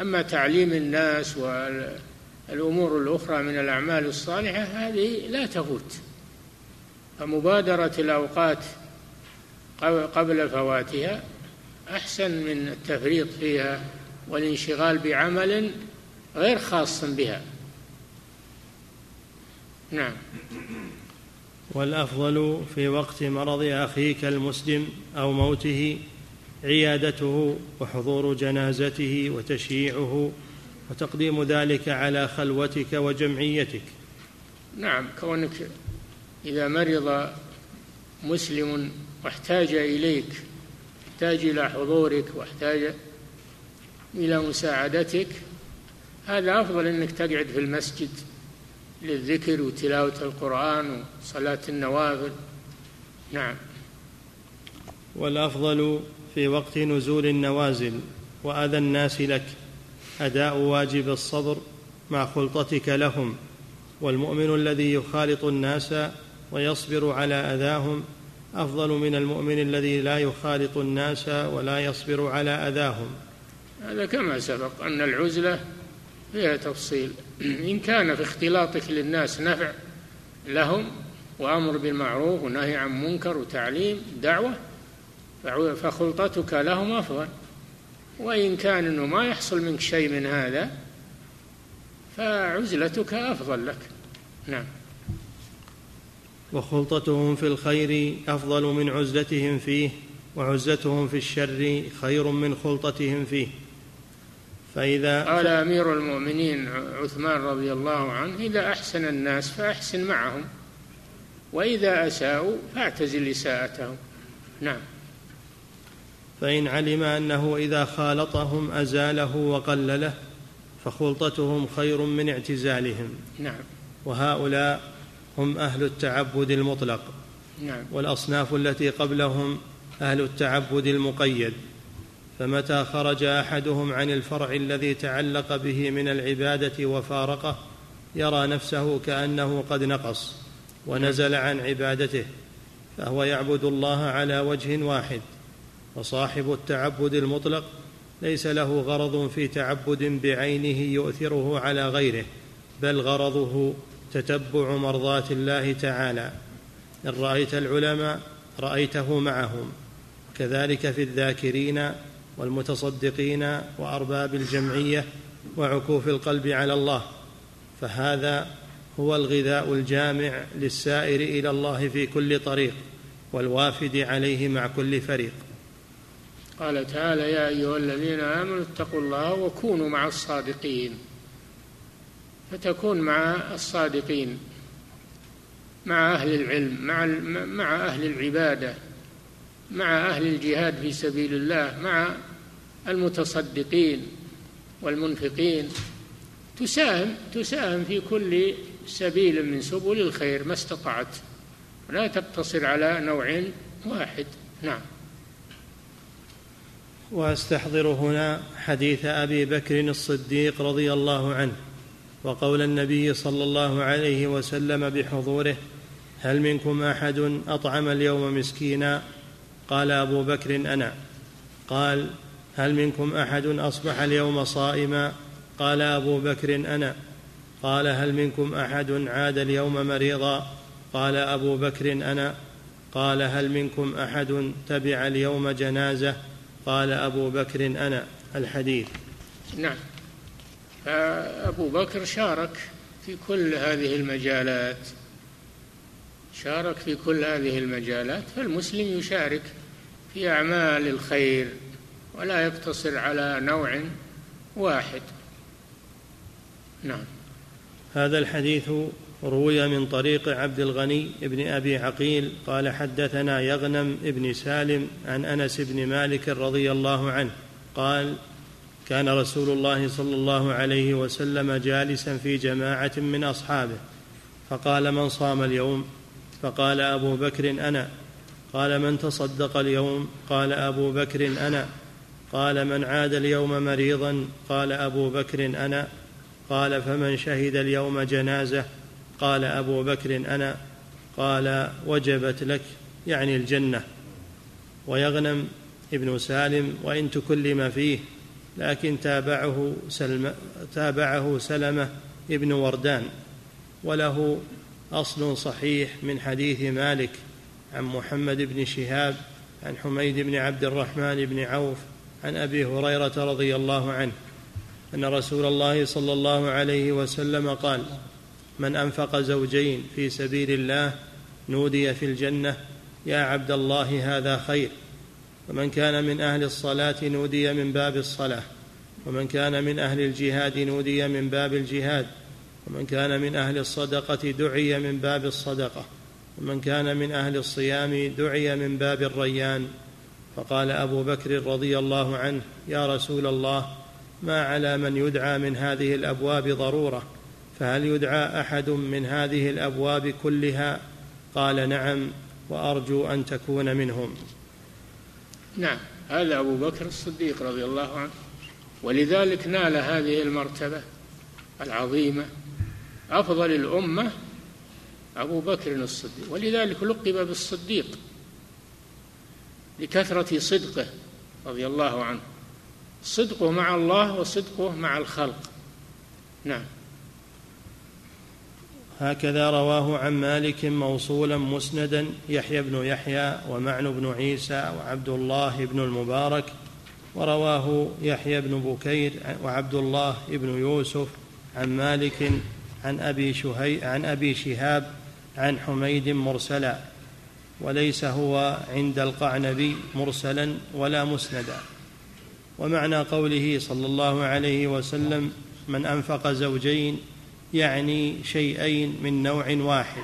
أما تعليم الناس والأمور الأخرى من الأعمال الصالحة هذه لا تفوت. فمبادرة الأوقات قبل فواتها أحسن من التفريط فيها والانشغال بعمل غير خاص بها. نعم. والأفضل في وقت مرض أخيك المسلم أو موته عيادته وحضور جنازته وتشييعه وتقديم ذلك على خلوتك وجمعيتك. نعم كونك إذا مرض مسلم واحتاج إليك احتاج إلى حضورك واحتاج إلى مساعدتك هذا أفضل أنك تقعد في المسجد. للذكر وتلاوة القرآن وصلاة النوافل. نعم. والأفضل في وقت نزول النوازل وأذى الناس لك أداء واجب الصبر مع خلطتك لهم والمؤمن الذي يخالط الناس ويصبر على أذاهم أفضل من المؤمن الذي لا يخالط الناس ولا يصبر على أذاهم. هذا كما سبق أن العزلة فيها تفصيل. إن كان في اختلاطك للناس نفع لهم وأمر بالمعروف ونهي عن منكر وتعليم دعوة فخلطتك لهم أفضل. وإن كان إنه ما يحصل منك شيء من هذا فعزلتك أفضل لك. نعم. وخلطتهم في الخير أفضل من عزلتهم فيه وعزلتهم في الشر خير من خلطتهم فيه. فإذا قال أمير المؤمنين عثمان رضي الله عنه إذا أحسن الناس فأحسن معهم وإذا أساءوا فاعتزل إساءتهم. نعم. فإن علم أنه إذا خالطهم أزاله وقلله فخلطتهم خير من اعتزالهم. نعم. وهؤلاء هم أهل التعبد المطلق. نعم. والأصناف التي قبلهم أهل التعبد المقيد. فمتى خرج أحدهم عن الفرع الذي تعلق به من العبادة وفارقه يرى نفسه كأنه قد نقص ونزل عن عبادته فهو يعبد الله على وجه واحد وصاحب التعبد المطلق ليس له غرض في تعبد بعينه يؤثره على غيره بل غرضه تتبع مرضاة الله تعالى. إن رأيت العلماء رأيته معهم كذلك في الذاكرين والمتصدقين وأرباب الجمعية وعكوف القلب على الله فهذا هو الغذاء الجامع للسائر إلى الله في كل طريق والوافد عليه مع كل فريق. قال تعالى يا أيها الذين آمنوا اتقوا الله وكونوا مع الصادقين. فتكون مع الصادقين مع أهل العلم مع مع أهل العبادة مع أهل الجهاد في سبيل الله مع المتصدقين والمنفقين. تساهم تساهم في كل سبيل من سبل الخير ما استطعت. لا تقتصر على نوع واحد. نعم. وأستحضر هنا حديث أبي بكر الصديق رضي الله عنه وقول النبي صلى الله عليه وسلم بحضوره هل منكم أحد أطعم اليوم مسكينا؟ قال أبو بكر أنا. قال هل منكم أحد أصبح اليوم صائما؟ قال أبو بكر أنا. قال هل منكم أحد عاد اليوم مريضا؟ قال أبو بكر أنا. قال هل منكم أحد تبع اليوم جنازة؟ قال أبو بكر أنا. الحديث. نعم. فأبو بكر شارك في كل هذه المجالات. شارك في كل هذه المجالات فالمسلم يشارك في أعمال الخير ولا يقتصر على نوع واحد. نعم. هذا الحديث روي من طريق عبد الغني بن أبي عقيل قال حدثنا يغنم بن سالم عن أنس بن مالك رضي الله عنه قال كان رسول الله صلى الله عليه وسلم جالسا في جماعة من أصحابه فقال من صام اليوم؟ فقال أبو بكر أنا. قال من تصدق اليوم؟ قال أبو بكر أنا. قال من عاد اليوم مريضا؟ قال أبو بكر أنا. قال فمن شهد اليوم جنازة؟ قال أبو بكر أنا. قال وجبت لك يعني الجنة. ويغنم ابن سالم وإن تكلم فيه لكن تابعه سلم تابعه سلمة ابن وردان. وله أصل صحيح من حديث مالك عن محمد بن شهاب عن حميد بن عبد الرحمن بن عوف عن أبي هريرة رضي الله عنه أن رسول الله صلى الله عليه وسلم قال من أنفق زوجين في سبيل الله نودي في الجنة يا عبد الله هذا خير ومن كان من أهل الصلاة نودي من باب الصلاة ومن كان من أهل الجهاد نودي من باب الجهاد ومن كان من أهل الصدقة دعي من باب الصدقة. ومن كان من أهل الصيام دعي من باب الريان. فقال أبو بكر رضي الله عنه يا رسول الله ما على من يدعى من هذه الأبواب ضرورة؟ فهل يدعى أحد من هذه الأبواب كلها؟ قال نعم وأرجو أن تكون منهم. نعم هذا أبو بكر الصديق رضي الله عنه. ولذلك نال هذه المرتبة العظيمة أفضل الأمة أبو بكر الصديق. ولذلك لقب بالصديق لكثرة صدقه رضي الله عنه. صدقه مع الله وصدقه مع الخلق. نعم. هكذا رواه عن مالك موصولا مسندا يحيى بن يحيى ومعن بن عيسى وعبد الله بن المبارك. ورواه يحيى بن بكير وعبد الله بن يوسف عن مالك عن أبي شهي عن أبي شهاب عن حميد مرسلا وليس هو عند القعنبي مرسلا ولا مسندا. ومعنى قوله صلى الله عليه وسلم من أنفق زوجين يعني شيئين من نوع واحد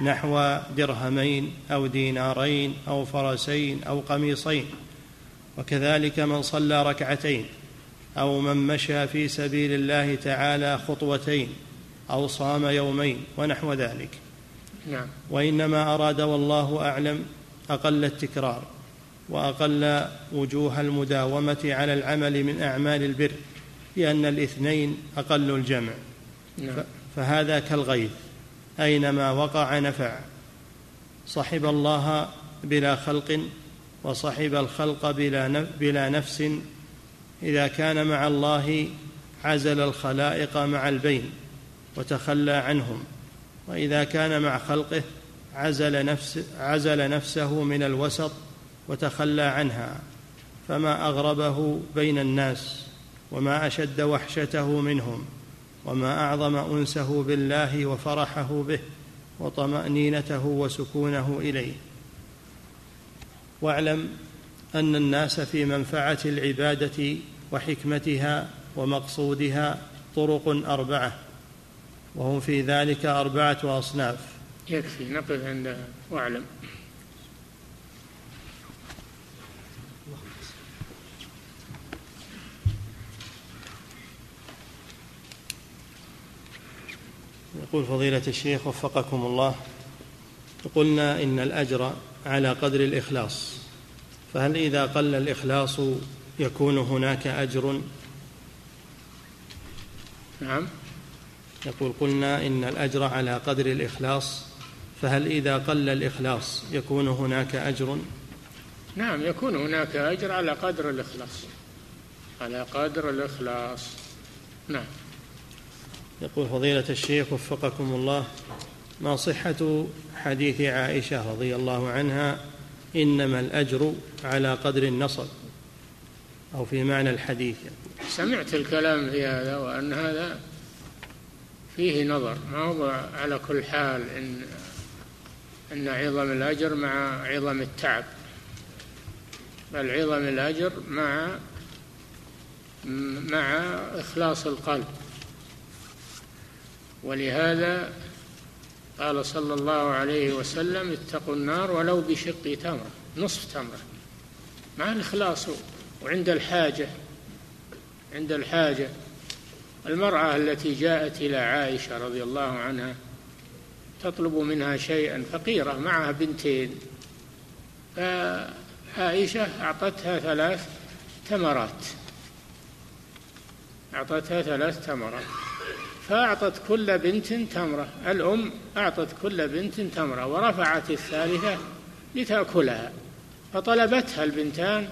نحو درهمين أو دينارين أو فرسين أو قميصين وكذلك من صلى ركعتين أو من مشى في سبيل الله تعالى خطوتين أو صام يومين ونحو ذلك. نعم. وإنما أراد والله أعلم أقل التكرار وأقل وجوه المداومة على العمل من أعمال البر لأن الاثنين أقل الجمع. نعم. فهذا كالغيث أينما وقع نفع. صحب الله بلا خلق وصحب الخلق بلا بلا نفس. إذا كان مع الله عزل الخلائق مع البين. وتخلى عنهم. وإذا كان مع خلقه عزل, نفس عزل نفسه من الوسط وتخلى عنها. فما أغربه بين الناس وما أشد وحشته منهم وما أعظم أنسه بالله وفرحه به وطمأنينته وسكونه إليه. واعلم أن الناس في منفعة العبادة وحكمتها ومقصودها طرق أربعة. وهم في ذلك أربعة أصناف. يكفي نقف عند وأعلم. يقول فضيلة الشيخ وفقكم الله قلنا إن الأجر على قدر الإخلاص فهل إذا قل الإخلاص يكون هناك أجر؟ نعم. يقول قلنا إن الأجر على قدر الإخلاص فهل إذا قل الإخلاص يكون هناك أجر؟ نعم يكون هناك أجر على قدر الإخلاص. على قدر الإخلاص. نعم. يقول فضيلة الشيخ وفقكم الله ما صحة حديث عائشة رضي الله عنها إنما الأجر على قدر النصب؟ أو في معنى الحديث. سمعت الكلام في هذا وأن هذا فيه نظر ما هو على كل حال إن أن عظم الأجر مع عظم التعب. بل عظم الأجر مع مع إخلاص القلب. ولهذا قال صلى الله عليه وسلم اتقوا النار ولو بشق تمرة نصف تمرة. مع الإخلاص؟ وعند الحاجة عند الحاجة المرأة التي جاءت إلى عائشة رضي الله عنها تطلب منها شيئا فقيرة معها بنتين. فعائشة أعطتها ثلاث تمرات. أعطتها ثلاث تمرات. فأعطت كل بنت تمرة. الأم أعطت كل بنت تمرة ورفعت الثالثة لتأكلها. فطلبتها البنتان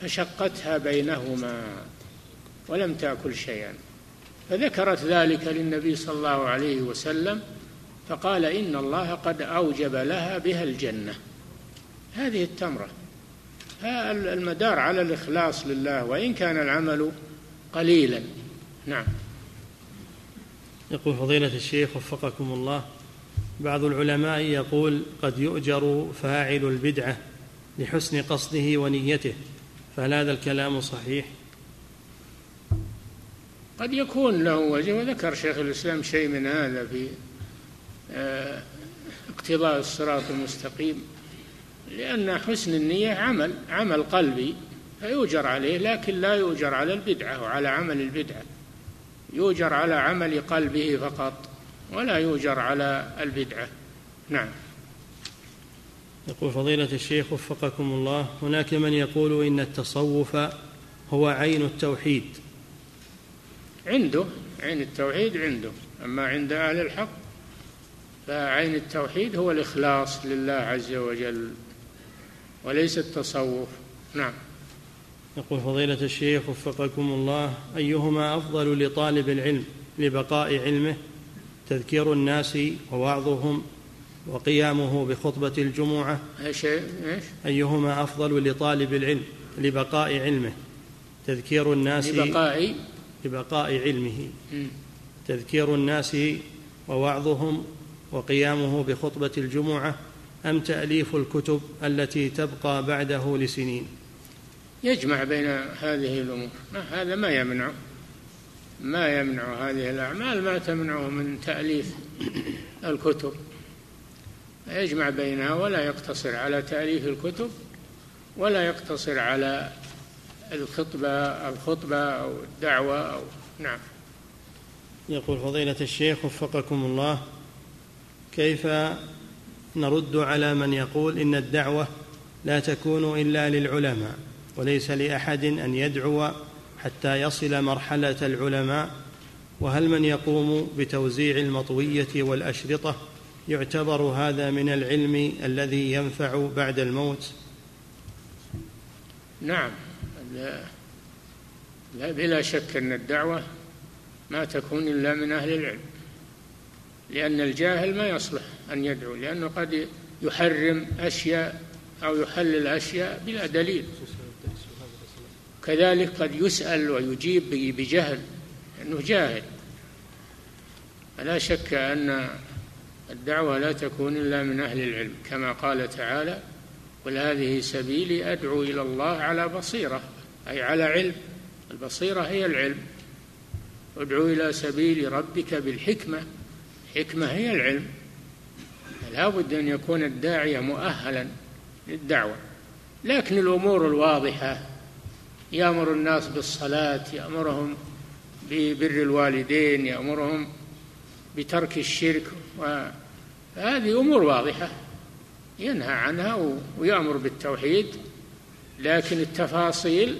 فشقتها بينهما. ولم تأكل شيئا. فذكرت ذلك للنبي صلى الله عليه وسلم فقال إن الله قد أوجب لها بها الجنة. هذه التمرة. المدار على الإخلاص لله وإن كان العمل قليلا. نعم. يقول فضيلة الشيخ وفقكم الله بعض العلماء يقول قد يؤجر فاعل البدعة لحسن قصده ونيته فهل هذا الكلام صحيح؟ قد يكون له وجه وذكر شيخ الإسلام شيء من هذا في آه، اقتضاء الصراط المستقيم. لأن حسن النية عمل عمل قلبي فيؤجر عليه لكن لا يؤجر على البدعة وعلى عمل البدعة. يؤجر على عمل قلبه فقط ولا يؤجر على البدعة. نعم. يقول فضيلة الشيخ وفقكم الله هناك من يقول إن التصوف هو عين التوحيد. عنده عين التوحيد عنده. أما عند أهل الحق فعين التوحيد هو الإخلاص لله عز وجل وليس التصوف. نعم. يقول فضيلة الشيخ وفقكم الله أيهما أفضل لطالب العلم لبقاء علمه؟ تذكير الناس ووعظهم وقيامه بخطبة الجمعة. إيش إيش؟ أيهما أفضل لطالب العلم لبقاء علمه؟ تذكير الناس لبقاء لبقاء علمه. تذكير الناس ووعظهم وقيامه بخطبة الجمعة أم تأليف الكتب التي تبقى بعده لسنين؟ يجمع بين هذه الأمور. هذا ما يمنع. ما يمنع هذه الأعمال ما تمنعه من تأليف الكتب. يجمع بينها ولا يقتصر على تأليف الكتب ولا يقتصر على الخطبة الخطبة أو الدعوة أو نعم. يقول فضيلة الشيخ وفقكم الله كيف نرد على من يقول إن الدعوة لا تكون إلا للعلماء وليس لأحد أن يدعو حتى يصل مرحلة العلماء؟ وهل من يقوم بتوزيع المطوية والأشرطة يعتبر هذا من العلم الذي ينفع بعد الموت؟ نعم. لا, لا بلا شك أن الدعوة ما تكون إلا من أهل العلم لأن الجاهل ما يصلح أن يدعو لأنه قد يحرم أشياء أو يحلل أشياء بلا دليل. كذلك قد يسأل ويجيب بجهل أنه جاهل. فلا شك أن الدعوة لا تكون إلا من أهل العلم كما قال تعالى قل هذه سبيلي أدعو إلى الله على بصيرة. أي على علم. البصيرة هي العلم. ادعو إلى سبيل ربك بالحكمة. الحكمة هي العلم. لا بد أن يكون الداعية مؤهلا للدعوة. لكن الأمور الواضحة. يأمر الناس بالصلاة يأمرهم ببر الوالدين يأمرهم بترك الشرك وهذه أمور واضحة. ينهى عنها ويأمر بالتوحيد. لكن التفاصيل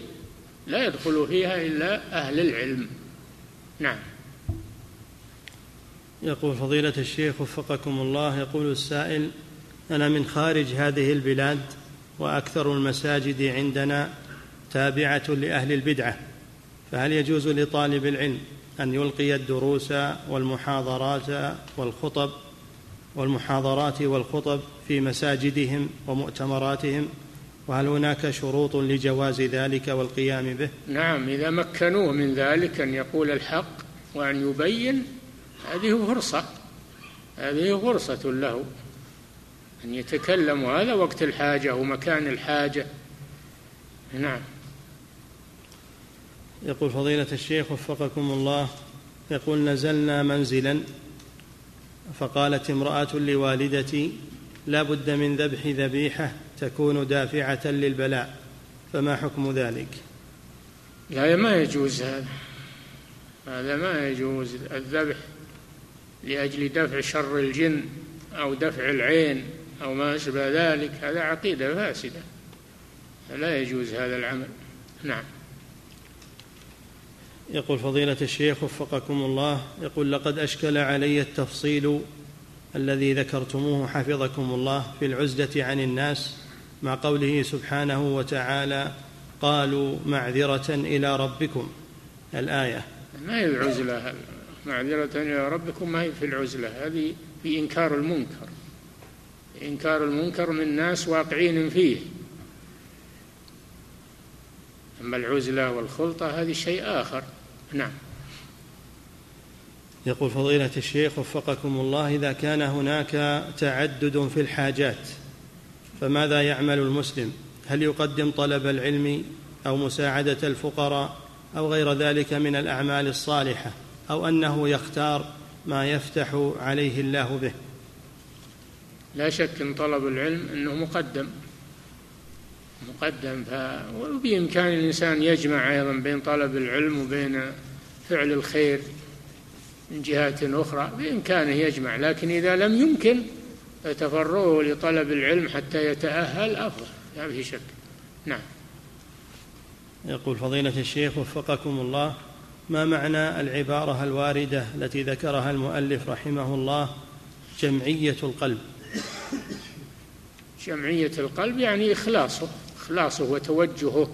لا يدخل فيها إلا أهل العلم. نعم. يقول فضيلة الشيخ وفقكم الله يقول السائل أنا من خارج هذه البلاد وأكثر المساجد عندنا تابعة لأهل البدعة فهل يجوز لطالب العلم أن يلقي الدروس والمحاضرات والخطب والمحاضرات والخطب في مساجدهم ومؤتمراتهم؟ وهل هناك شروط لجواز ذلك والقيام به؟ نعم إذا مكنوه من ذلك أن يقول الحق وأن يبين هذه فرصة هذه فرصة له أن يتكلم وهذا وقت الحاجة ومكان الحاجة. نعم. يقول فضيلة الشيخ وفقكم الله يقول نزلنا منزلا فقالت امرأة لوالدتي لا بد من ذبح ذبيحة تكون دافعة للبلاء فما حكم ذلك؟ لا ما يجوز هذا. هذا ما يجوز. الذبح لأجل دفع شر الجن أو دفع العين أو ما أشبه ذلك هذا عقيدة فاسدة. لا يجوز هذا العمل. نعم. يقول فضيلة الشيخ وفقكم الله يقول لقد أشكل علي التفصيل الذي ذكرتموه حفظكم الله في العزلة عن الناس مع قوله سبحانه وتعالى قالوا معذرة إلى ربكم. الآية. ما هي العزلة؟ معذرة إلى ربكم ما هي في العزلة؟ هذه في إنكار المنكر. إنكار المنكر من ناس واقعين فيه. أما العزلة والخلطة هذه شيء آخر. نعم. يقول فضيلة الشيخ وفقكم الله إذا كان هناك تعدد في الحاجات فماذا يعمل المسلم؟ هل يقدم طلب العلم أو مساعدة الفقراء أو غير ذلك من الأعمال الصالحة أو أنه يختار ما يفتح عليه الله به؟ لا شك أن طلب العلم أنه مقدم. مقدم وبإمكان الإنسان يجمع أيضا بين طلب العلم وبين فعل الخير من جهات أخرى بإمكانه يجمع لكن إذا لم يمكن فتفرغه لطلب العلم حتى يتأهل أفضل. لا في شك. نعم. يقول فضيلة الشيخ وفقكم الله ما معنى العبارة الواردة التي ذكرها المؤلف رحمه الله جمعية القلب؟ جمعية القلب يعني إخلاصه. إخلاصه وتوجهه.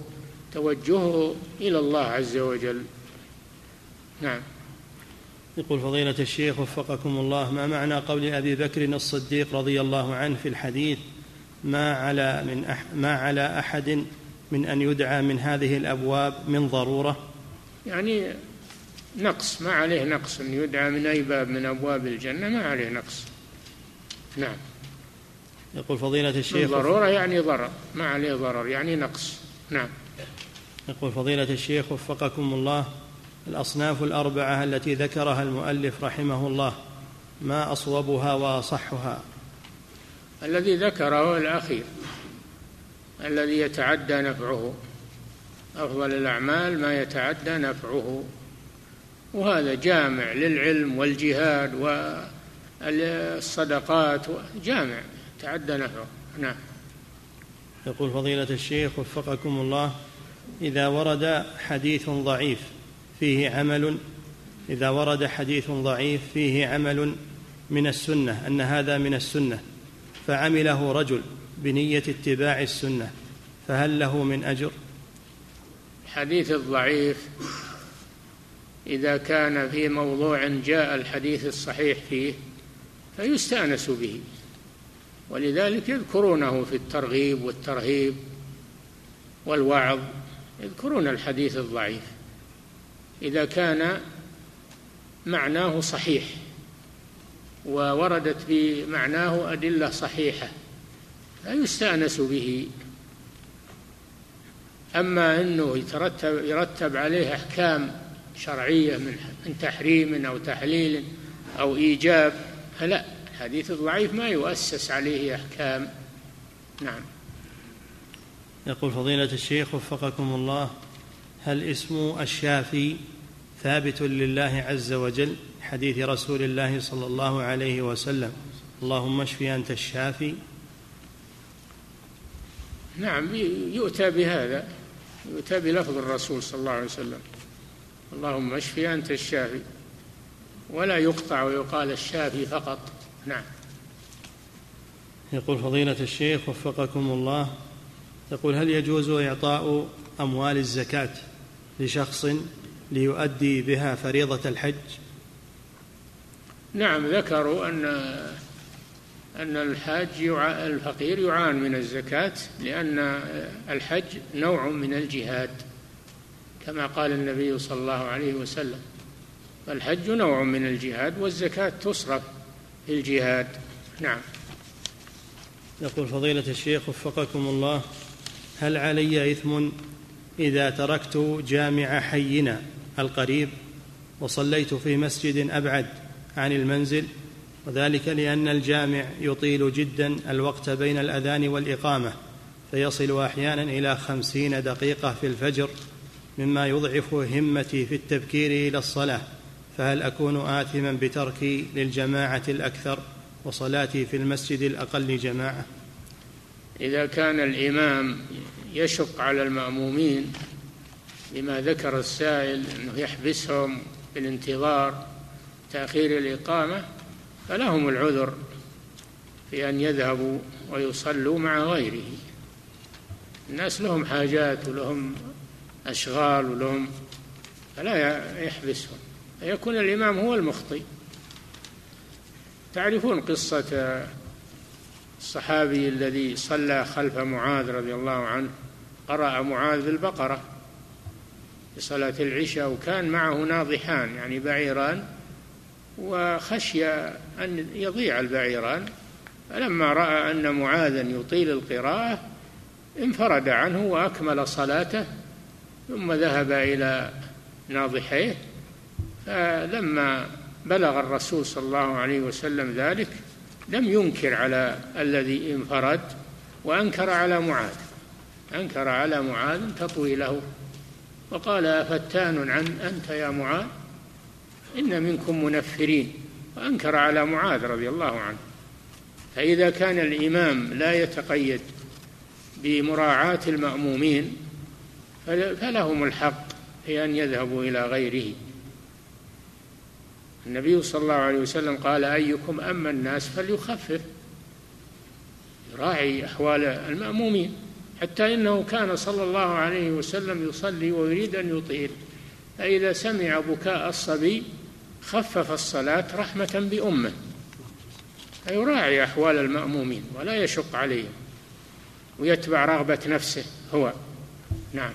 توجهه إلى الله عز وجل. نعم. يقول فضيلة الشيخ وفقكم الله ما معنى قول أبي بكر الصديق رضي الله عنه في الحديث ما على من أح ما على أحد من أن يدعى من هذه الأبواب من ضرورة يعني نقص ما عليه نقص أن يدعى من أي باب من أبواب الجنة ما عليه نقص. نعم. يقول فضيلة الشيخ ضرورة يعني ضرر ما عليه ضرر يعني نقص. نعم. يقول فضيلة الشيخ وفقكم الله الأصناف الأربعة التي ذكرها المؤلف رحمه الله ما أصوبها وأصحها. الذي ذكره الأخير الذي يتعدى نفعه. أفضل الأعمال ما يتعدى نفعه. وهذا جامع للعلم والجهاد والصدقات. جامع تعدى نفعه. نعم. يقول فضيلة الشيخ وفقكم الله إذا ورد حديث ضعيف فيه عمل إذا ورد حديث ضعيف فيه عمل من السنة أن هذا من السنة فعمله رجل بنية اتباع السنة فهل له من أجر؟ الحديث الضعيف إذا كان في موضوع جاء الحديث الصحيح فيه فيستأنس به ولذلك يذكرونه في الترغيب والترهيب والوعظ يذكرون الحديث الضعيف إذا كان معناه صحيح ووردت في معناه أدلة صحيحة فيستأنس به. أما أنه يترتب يرتب عليه أحكام شرعية من من تحريم أو تحليل أو إيجاب فلا الحديث الضعيف ما يؤسس عليه أحكام. نعم. يقول فضيلة الشيخ وفقكم الله. هل اسم الشافي ثابت لله عز وجل حديث رسول الله صلى الله عليه وسلم. اللهم اشف أنت الشافي. نعم يؤتى بهذا يؤتى بلفظ الرسول صلى الله عليه وسلم. اللهم اشف أنت الشافي. ولا يقطع ويقال الشافي فقط. نعم. يقول فضيلة الشيخ وفقكم الله يقول هل يجوز إعطاء أموال الزكاة؟ لشخص ليؤدي بها فريضة الحج؟ نعم ذكروا أن أن الحاج الفقير يعان من الزكاة لأن الحج نوع من الجهاد كما قال النبي صلى الله عليه وسلم. فالحج نوع من الجهاد والزكاة تصرف في الجهاد. نعم. يقول فضيلة الشيخ وفقكم الله هل علي إثم إذا تركت جامع حينا القريب وصليت في مسجد أبعد عن المنزل وذلك لأن الجامع يطيل جدا الوقت بين الأذان والإقامة فيصل أحيانا إلى خمسين دقيقة في الفجر مما يضعف همتي في التبكير إلى الصلاة فهل أكون آثما بتركي للجماعة الأكثر وصلاتي في المسجد الأقل جماعة؟ إذا كان الإمام يشق على المأمومين بما ذكر السائل أنه يحبسهم بالانتظار تأخير الإقامة فلهم العذر في أن يذهبوا ويصلوا مع غيره. الناس لهم حاجات ولهم أشغال ولهم فلا يحبسهم. فيكون الإمام هو المخطئ. تعرفون قصة الصحابي الذي صلى خلف معاذ رضي الله عنه؟ قرأ معاذ بالبقرة في صلاة العشاء وكان معه ناضحان يعني بعيران وخشي أن يضيع البعيران. فلما رأى أن معاذا يطيل القراءة انفرد عنه وأكمل صلاته ثم ذهب إلى ناضحيه. فلما بلغ الرسول صلى الله عليه وسلم ذلك لم ينكر على الذي انفرد وأنكر على معاذ. أنكر على معاذ تطويله. وقال أفتان عن أنت يا معاذ؟ إن منكم منفرين. وأنكر على معاذ رضي الله عنه. فإذا كان الإمام لا يتقيد بمراعاة المأمومين فلهم الحق في أن يذهبوا إلى غيره. النبي صلى الله عليه وسلم قال أيكم أما الناس فليخفف. يراعي أحوال المأمومين. حتى إنه كان صلى الله عليه وسلم يصلي ويريد أن يطيل. فإذا سمع بكاء الصبي خفف الصلاة رحمة بأمه. فيراعي أحوال المأمومين ولا يشق عليهم ويتبع رغبة نفسه هو. نعم.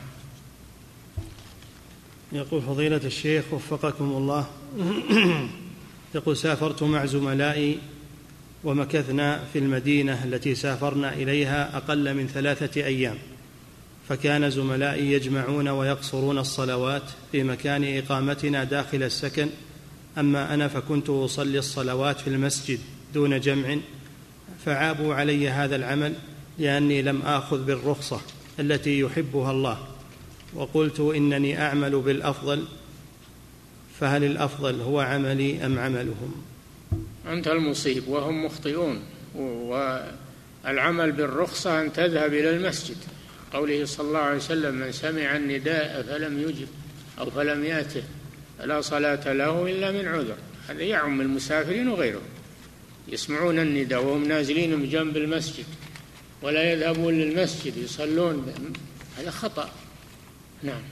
يقول فضيلة الشيخ وفقكم الله. يقول سافرت مع زملائي ومكثنا في المدينة التي سافرنا إليها أقل من ثلاثة أيام فكان زملائي يجمعون ويقصرون الصلوات في مكان إقامتنا داخل السكن. أما أنا فكنت أصلي الصلوات في المسجد دون جمع فعابوا علي هذا العمل لأني لم آخذ بالرخصة التي يحبها الله. وقلت إنني أعمل بالأفضل فهل الأفضل هو عملي أم عملهم؟ أنت المصيب وهم مخطئون. والعمل بالرخصة أن تذهب إلى المسجد. قوله صلى الله عليه وسلم من سمع النداء فلم يجب أو فلم يأته فلا صلاة له إلا من عذر. هذا يعم المسافرين وغيرهم. يسمعون النداء وهم نازلين بجنب المسجد ولا يذهبون للمسجد يصلون. هذا خطأ. نعم.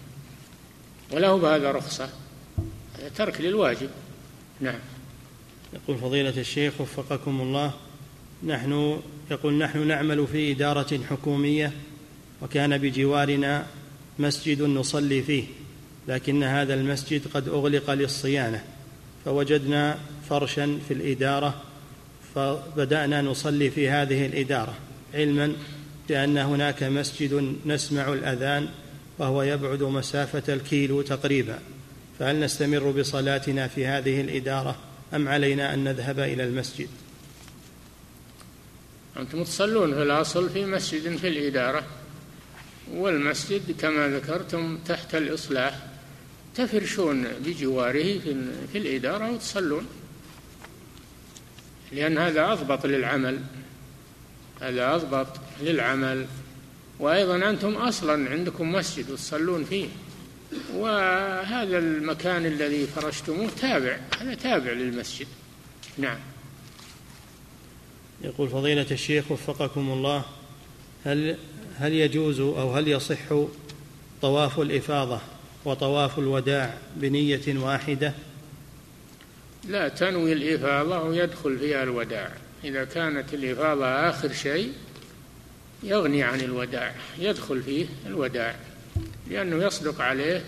وله بهذا رخصة. هذا ترك للواجب. نعم. يقول فضيلة الشيخ وفقكم الله نحن يقول نحن نعمل في إدارة حكومية وكان بجوارنا مسجد نصلي فيه لكن هذا المسجد قد أغلق للصيانة فوجدنا فرشا في الإدارة فبدأنا نصلي في هذه الإدارة علما بأن هناك مسجد نسمع الأذان وهو يبعد مسافة الكيلو تقريبا فهل نستمر بصلاتنا في هذه الإدارة؟ أم علينا أن نذهب إلى المسجد؟ أنتم تصلون في الأصل في مسجد في الإدارة والمسجد كما ذكرتم تحت الإصلاح تفرشون بجواره في الإدارة وتصلون. لأن هذا أضبط للعمل هذا أضبط للعمل. وأيضا أنتم أصلا عندكم مسجد وتصلون فيه. وهذا المكان الذي فرشتموه تابع هذا تابع للمسجد. نعم. يقول فضيلة الشيخ وفقكم الله هل هل يجوز أو هل يصح طواف الإفاضة وطواف الوداع بنية واحدة؟ لا تنوي الإفاضة ويدخل فيها الوداع. إذا كانت الإفاضة آخر شيء يغني عن الوداع يدخل فيه الوداع. لأنه يصدق عليه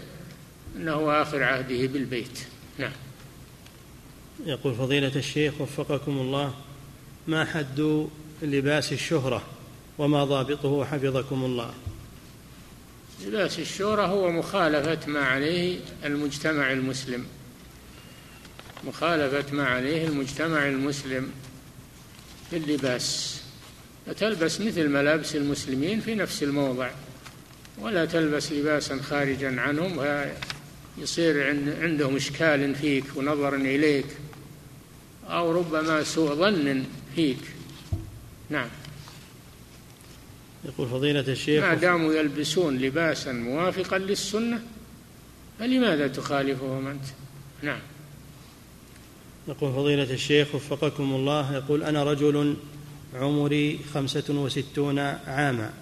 أنه آخر عهده بالبيت. نعم. يقول فضيلة الشيخ وفقكم الله ما حد لباس الشهرة وما ضابطه حفظكم الله؟ لباس الشهرة هو مخالفة ما عليه المجتمع المسلم. مخالفة ما عليه المجتمع المسلم في اللباس. فتلبس مثل ملابس المسلمين في نفس الموضع. ولا تلبس لباسا خارجا عنهم يصير عندهم إشكال فيك ونظر إليك أو ربما سوء ظن فيك. نعم. يقول فضيلة الشيخ ما داموا يلبسون لباسا موافقا للسنة فلماذا تخالفهم أنت؟ نعم. يقول فضيلة الشيخ وفقكم الله يقول أنا رجل عمري خمسة وستون عاما.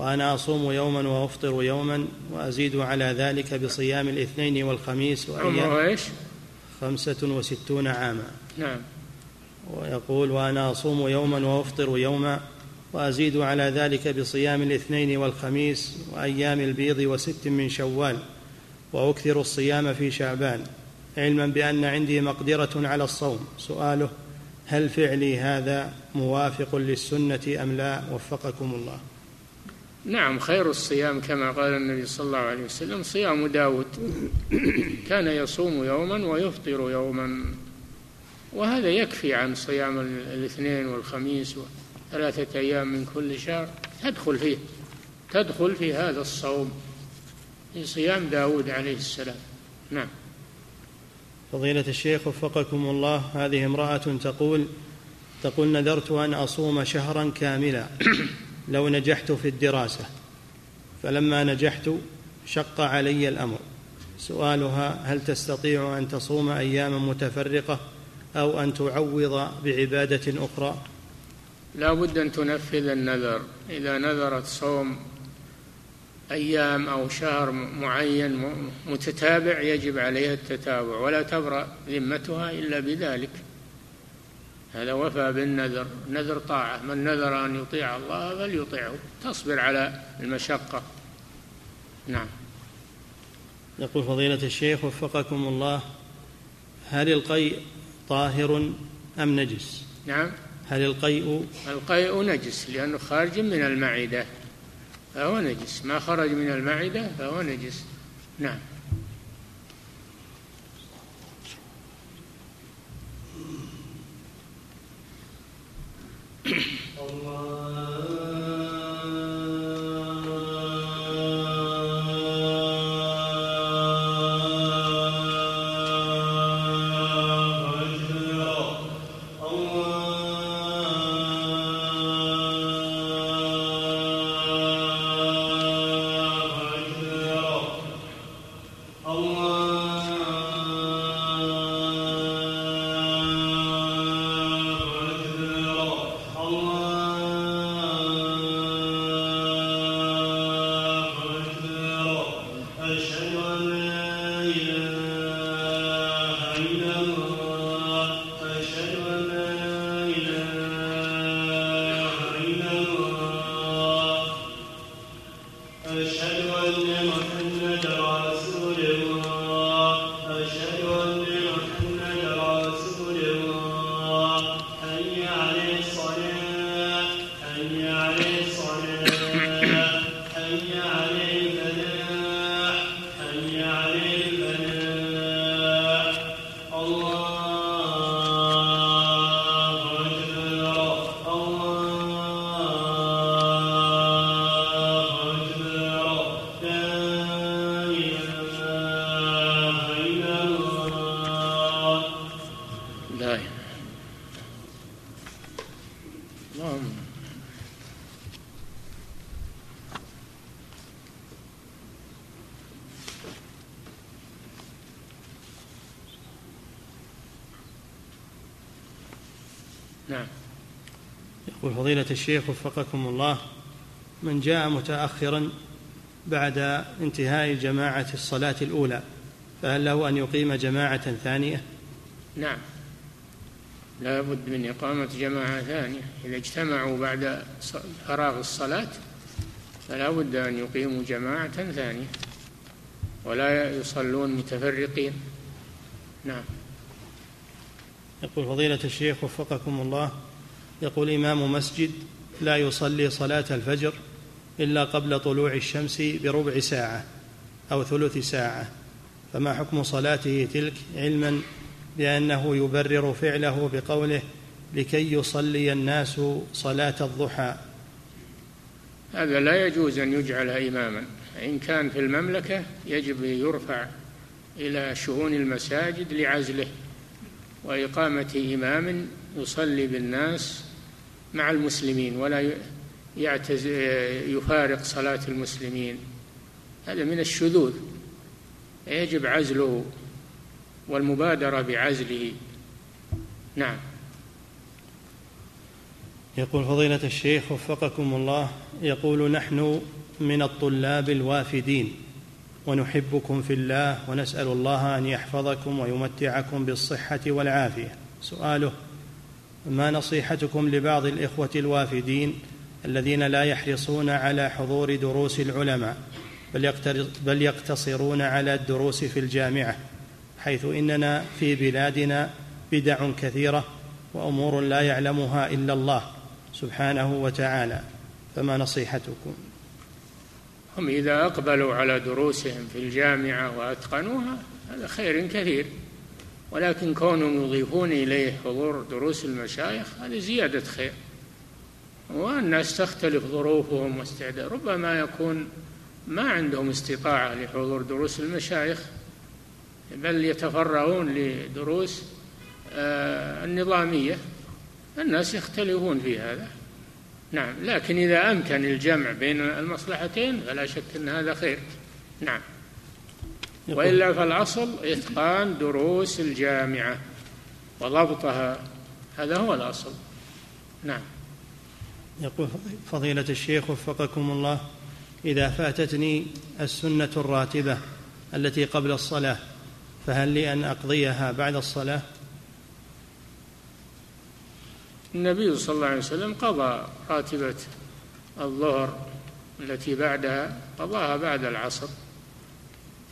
وأنا أصوم يوما وأفطر يوما وأزيد على ذلك بصيام الاثنين والخميس وأيام إيش؟ خمسة وستون عاما. نعم. ويقول وأنا أصوم يوما وأفطر يوما وأزيد على ذلك بصيام الاثنين والخميس وأيام البيض وست من شوال وأكثر الصيام في شعبان. علما بأن عندي مقدرة على الصوم. سؤاله هل فعلي هذا موافق للسنة أم لا؟ وفقكم الله. نعم خير الصيام كما قال النبي صلى الله عليه وسلم صيام داود. كان يصوم يوما ويفطر يوما. وهذا يكفي عن صيام الاثنين والخميس وثلاثة أيام من كل شهر. تدخل فيه تدخل في هذا الصوم في صيام داود عليه السلام. نعم. فضيلة الشيخ وفقكم الله هذه امرأة تقول تقول نذرت أن أصوم شهرا كاملا. لو نجحت في الدراسة. فلما نجحت شق علي الأمر. سؤالها هل تستطيع أن تصوم أياما متفرقة أو أن تعوض بعبادة أخرى؟ لا بد أن تنفذ النذر. إذا نذرت صوم أيام أو شهر معين متتابع يجب عليها التتابع. ولا تبرأ ذمتها إلا بذلك. هذا وفى بالنذر. نذر طاعة. من نذر أن يطيع الله فليطيعه. تصبر على المشقة. نعم. يقول فضيلة الشيخ وفقكم الله هل القيء طاهر أم نجس؟ نعم. هل القيء؟ القيء نجس لأنه خارج من المعدة فهو نجس. ما خرج من المعدة فهو نجس. نعم. Allah فضيلة الشيخ وفقكم الله من جاء متأخرا بعد انتهاء جماعة الصلاة الأولى فهل له أن يقيم جماعة ثانية؟ نعم. لا بد من إقامة جماعة ثانية. إذا اجتمعوا بعد فراغ الصلاة فلا بد أن يقيموا جماعة ثانية ولا يصلون متفرقين. نعم. يقول فضيلة الشيخ وفقكم الله يقول إمام مسجد لا يصلي صلاة الفجر إلا قبل طلوع الشمس بربع ساعة أو ثلث ساعة فما حكم صلاته تلك علما بأنه يبرر فعله بقوله لكي يصلي الناس صلاة الضحى؟ هذا لا يجوز أن يجعل إماما إن كان في المملكة يجب يرفع إلى شؤون المساجد لعزله. وإقامة إمام يصلي بالناس مع المسلمين ولا يعتز يفارق صلاة المسلمين. هذا من الشذوذ. يجب عزله والمبادرة بعزله. نعم. يقول فضيلة الشيخ وفقكم الله يقول نحن من الطلاب الوافدين. ونحبكم في الله ونسأل الله أن يحفظكم ويمتعكم بالصحة والعافية. سؤاله ما نصيحتكم لبعض الإخوة الوافدين الذين لا يحرصون على حضور دروس العلماء بل يقتصرون على الدروس في الجامعة حيث إننا في بلادنا بدع كثيرة وأمور لا يعلمها إلا الله سبحانه وتعالى؟ فما نصيحتكم؟ هم إذا أقبلوا على دروسهم في الجامعة وأتقنوها هذا خير كثير. ولكن كونهم يضيفون إليه حضور دروس المشايخ هذه زيادة خير. والناس تختلف ظروفهم واستعداد ربما يكون ما عندهم استطاعة لحضور دروس المشايخ بل يتفرغون لدروس آه، النظامية. الناس يختلفون في هذا. نعم لكن إذا أمكن الجمع بين المصلحتين فلا شك أن هذا خير. نعم. وإلا فالأصل إتقان دروس الجامعة وضبطها هذا هو الأصل. نعم. يقول فضيلة الشيخ وفقكم الله إذا فاتتني السنة الراتبة التي قبل الصلاة فهل لي أن أقضيها بعد الصلاة؟ النبي صلى الله عليه وسلم قضى راتبة الظهر التي بعدها قضاها بعد العصر.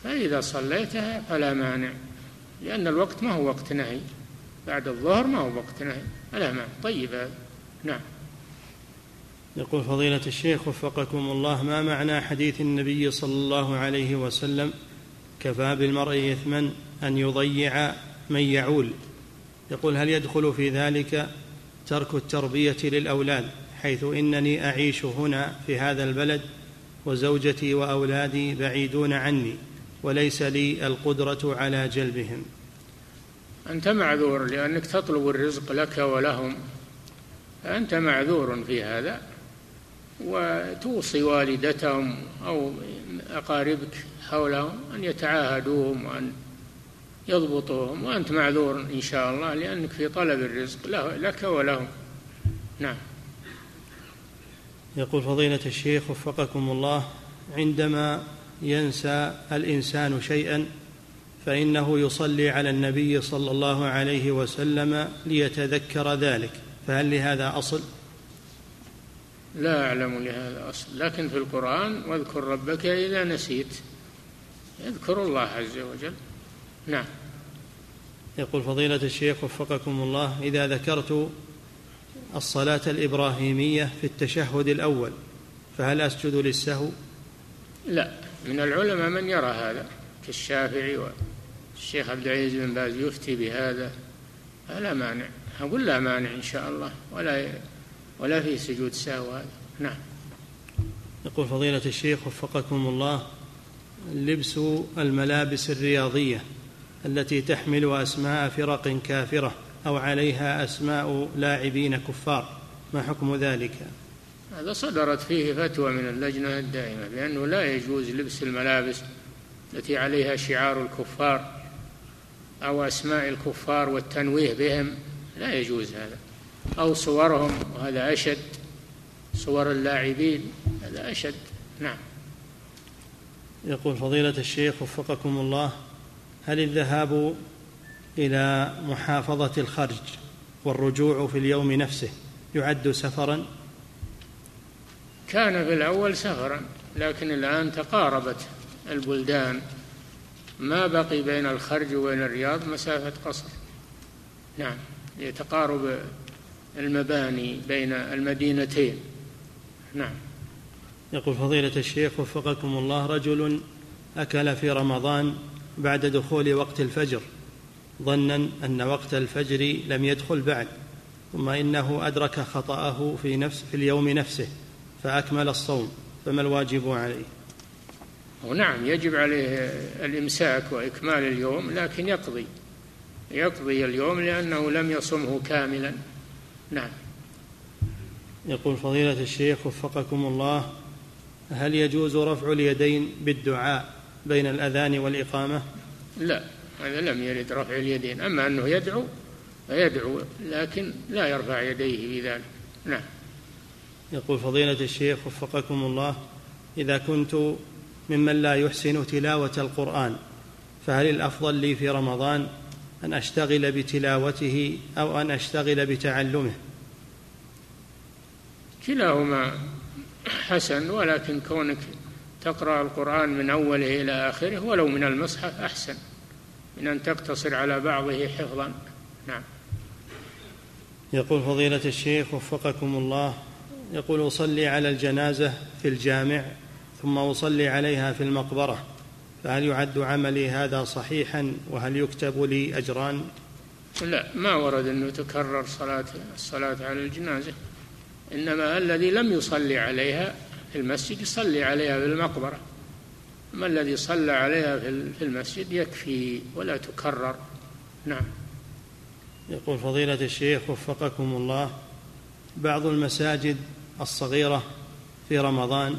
فإذا صليتها فلا مانع لأن الوقت ما هو وقت نهي. بعد الظهر ما هو وقت نهي فلا مانع. طيب هذا نعم. يقول فضيلة الشيخ وفقكم الله ما معنى حديث النبي صلى الله عليه وسلم كفى بالمرء إثما أن يضيع من يعول يقول هل يدخل في ذلك ترك التربية للأولاد حيث إنني أعيش هنا في هذا البلد وزوجتي وأولادي بعيدون عني وليس لي القدرة على جلبهم. أنت معذور لأنك تطلب الرزق لك ولهم. أنت معذور في هذا وتوصي والدتهم أو أقاربك حولهم أن يتعاهدوهم وأن يضبطهم وأنت معذور إن شاء الله لأنك في طلب الرزق له لك ولهم. نعم. يقول فضيلة الشيخ وفقكم الله عندما ينسى الإنسان شيئا فإنه يصلي على النبي صلى الله عليه وسلم ليتذكر ذلك. فهل لهذا أصل؟ لا أعلم لهذا أصل. لكن في القرآن واذكر ربك إذا نسيت. يذكر الله عز وجل. نعم. يقول فضيلة الشيخ وفقكم الله إذا ذكرت الصلاة الإبراهيمية في التشهد الأول فهل أسجد للسهو؟ لا من العلماء من يرى هذا كالشافعي والشيخ عبد العزيز بن باز يفتي بهذا فلا مانع أقول لا مانع إن شاء الله ولا ولا في سجود سهو هذا نعم يقول فضيلة الشيخ وفقكم الله لبس الملابس الرياضية التي تحمل أسماء فرق كافرة أو عليها أسماء لاعبين كفار. ما حكم ذلك؟ هذا صدرت فيه فتوى من اللجنة الدائمة بأنه لا يجوز لبس الملابس التي عليها شعار الكفار أو أسماء الكفار والتنويه بهم. لا يجوز هذا. أو صورهم وهذا أشد. صور اللاعبين هذا أشد. نعم. يقول فضيلة الشيخ وفقكم الله هل الذهاب إلى محافظة الخرج والرجوع في اليوم نفسه يعد سفرا؟ كان في الأول سفرا لكن الآن تقاربت البلدان. ما بقي بين الخرج وبين الرياض؟ مسافة قصر. نعم لتقارب المباني بين المدينتين. نعم. يقول فضيلة الشيخ وفقكم الله رجل أكل في رمضان بعد دخول وقت الفجر ظنا أن وقت الفجر لم يدخل بعد ثم إنه أدرك خطأه في نفس في اليوم نفسه فأكمل الصوم فما الواجب عليه؟ نعم يجب عليه الإمساك وإكمال اليوم لكن يقضي يقضي اليوم لأنه لم يصمه كاملا نعم يقول فضيلة الشيخ وفقكم الله هل يجوز رفع اليدين بالدعاء بين الأذان والإقامة؟ لا هذا لم يرد رفع اليدين أما أنه يدعو فيدعو لكن لا يرفع يديه بذلك نعم. يقول فضيلة الشيخ وفقكم الله إذا كنت ممن لا يحسن تلاوة القرآن فهل الأفضل لي في رمضان أن أشتغل بتلاوته أو أن أشتغل بتعلمه؟ كلاهما حسن ولكن كونك تقرأ القرآن من أوله إلى آخره ولو من المصحف أحسن من أن تقتصر على بعضه حفظا. نعم. يقول فضيلة الشيخ وفقكم الله يقول أصلي على الجنازة في الجامع ثم أصلي عليها في المقبرة فهل يعد عملي هذا صحيحا وهل يكتب لي أجران؟ لا ما ورد أنه تكرر صلاة الصلاة على الجنازة إنما الذي لم يصلي عليها في المسجد يصلي عليها في المقبرة. أما الذي صلى عليها في المسجد يكفي ولا تكرر. نعم. يقول فضيلة الشيخ وفقكم الله بعض المساجد الصغيرة في رمضان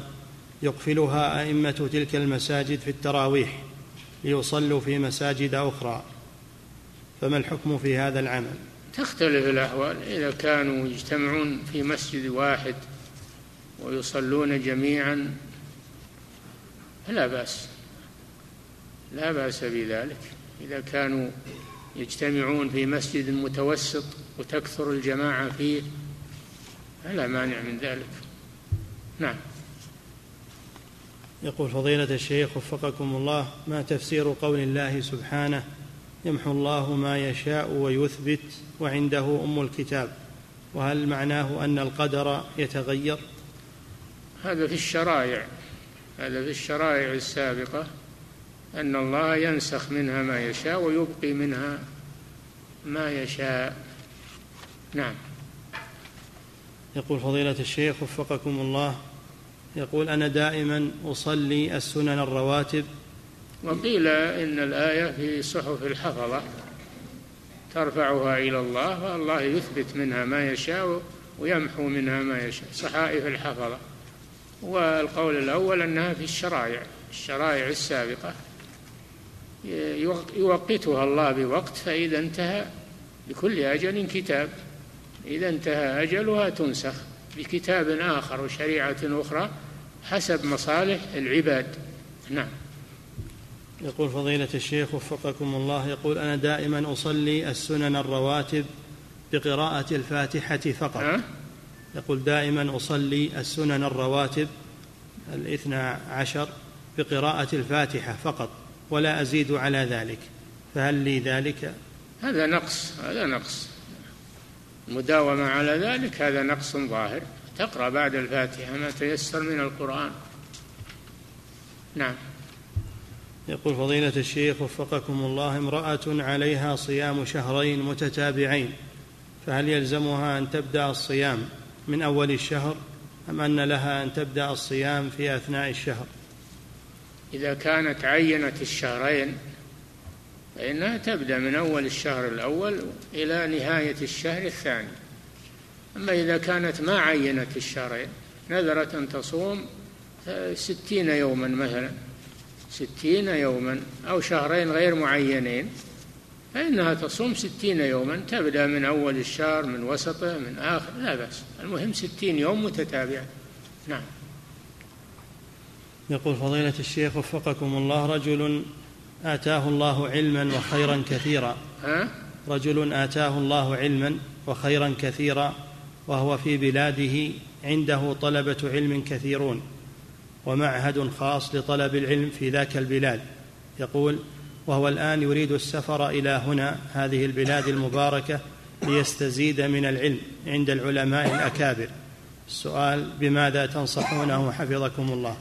يقفلها أئمة تلك المساجد في التراويح ليصلوا في مساجد أخرى. فما الحكم في هذا العمل؟ تختلف الأحوال. إذا كانوا يجتمعون في مسجد واحد ويصلون جميعا فلا بأس لا بأس بذلك. إذا كانوا يجتمعون في مسجد متوسط وتكثر الجماعة فيه فلا مانع من ذلك. نعم. يقول فضيلة الشيخ وفقكم الله ما تفسير قول الله سبحانه؟ يمحو الله ما يشاء ويثبت وعنده أم الكتاب. وهل معناه أن القدر يتغير؟ هذا في الشرائع هذا في الشرائع السابقة أن الله ينسخ منها ما يشاء ويبقي منها ما يشاء. نعم. يقول فضيلة الشيخ وفقكم الله يقول أنا دائما أصلي السنن الرواتب. وقيل إن الآية في صحف الحفظة ترفعها إلى الله والله يثبت منها ما يشاء ويمحو منها ما يشاء. صحائف الحفظة. والقول الأول أنها في الشرائع الشرائع السابقة. يوقتها الله بوقت فإذا انتهى لكل أجل كتاب. إذا انتهى أجلها تنسخ بكتاب آخر وشريعة أخرى حسب مصالح العباد. نعم. يقول فضيلة الشيخ وفقكم الله يقول أنا دائما أصلي السنن الرواتب بقراءة الفاتحة فقط. أه؟ يقول دائما أصلي السنن الرواتب الاثنى عشر بقراءة الفاتحة فقط ولا أزيد على ذلك. فهل لي ذلك؟ هذا نقص هذا نقص. المداومة على ذلك هذا نقص ظاهر. تقرأ بعد الفاتحة ما تيسر من القرآن. نعم. يقول فضيلة الشيخ وفقكم الله امرأة عليها صيام شهرين متتابعين فهل يلزمها أن تبدأ الصيام؟ من أول الشهر أم أن لها أن تبدأ الصيام في أثناء الشهر؟ إذا كانت عينت الشهرين فإنها تبدأ من أول الشهر الأول إلى نهاية الشهر الثاني. أما إذا كانت ما عينت الشهرين نذرت أن تصوم ستين يوما مثلا ستين يوما أو شهرين غير معينين. فإنها تصوم ستين يوما تبدأ من أول الشهر من وسطه من آخر لا بأس. المهم ستين يوم متتابعة. نعم. يقول فضيلة الشيخ وفقكم الله رجل آتاه الله علما وخيرا كثيرا. ها؟ رجل آتاه الله علما وخيرا كثيرا وهو في بلاده عنده طلبة علم كثيرون ومعهد خاص لطلب العلم في ذاك البلاد. يقول وهو الآن يريد السفر إلى هنا هذه البلاد المباركة ليستزيد من العلم عند العلماء الأكابر. السؤال بماذا تنصحونه؟ حفظكم الله.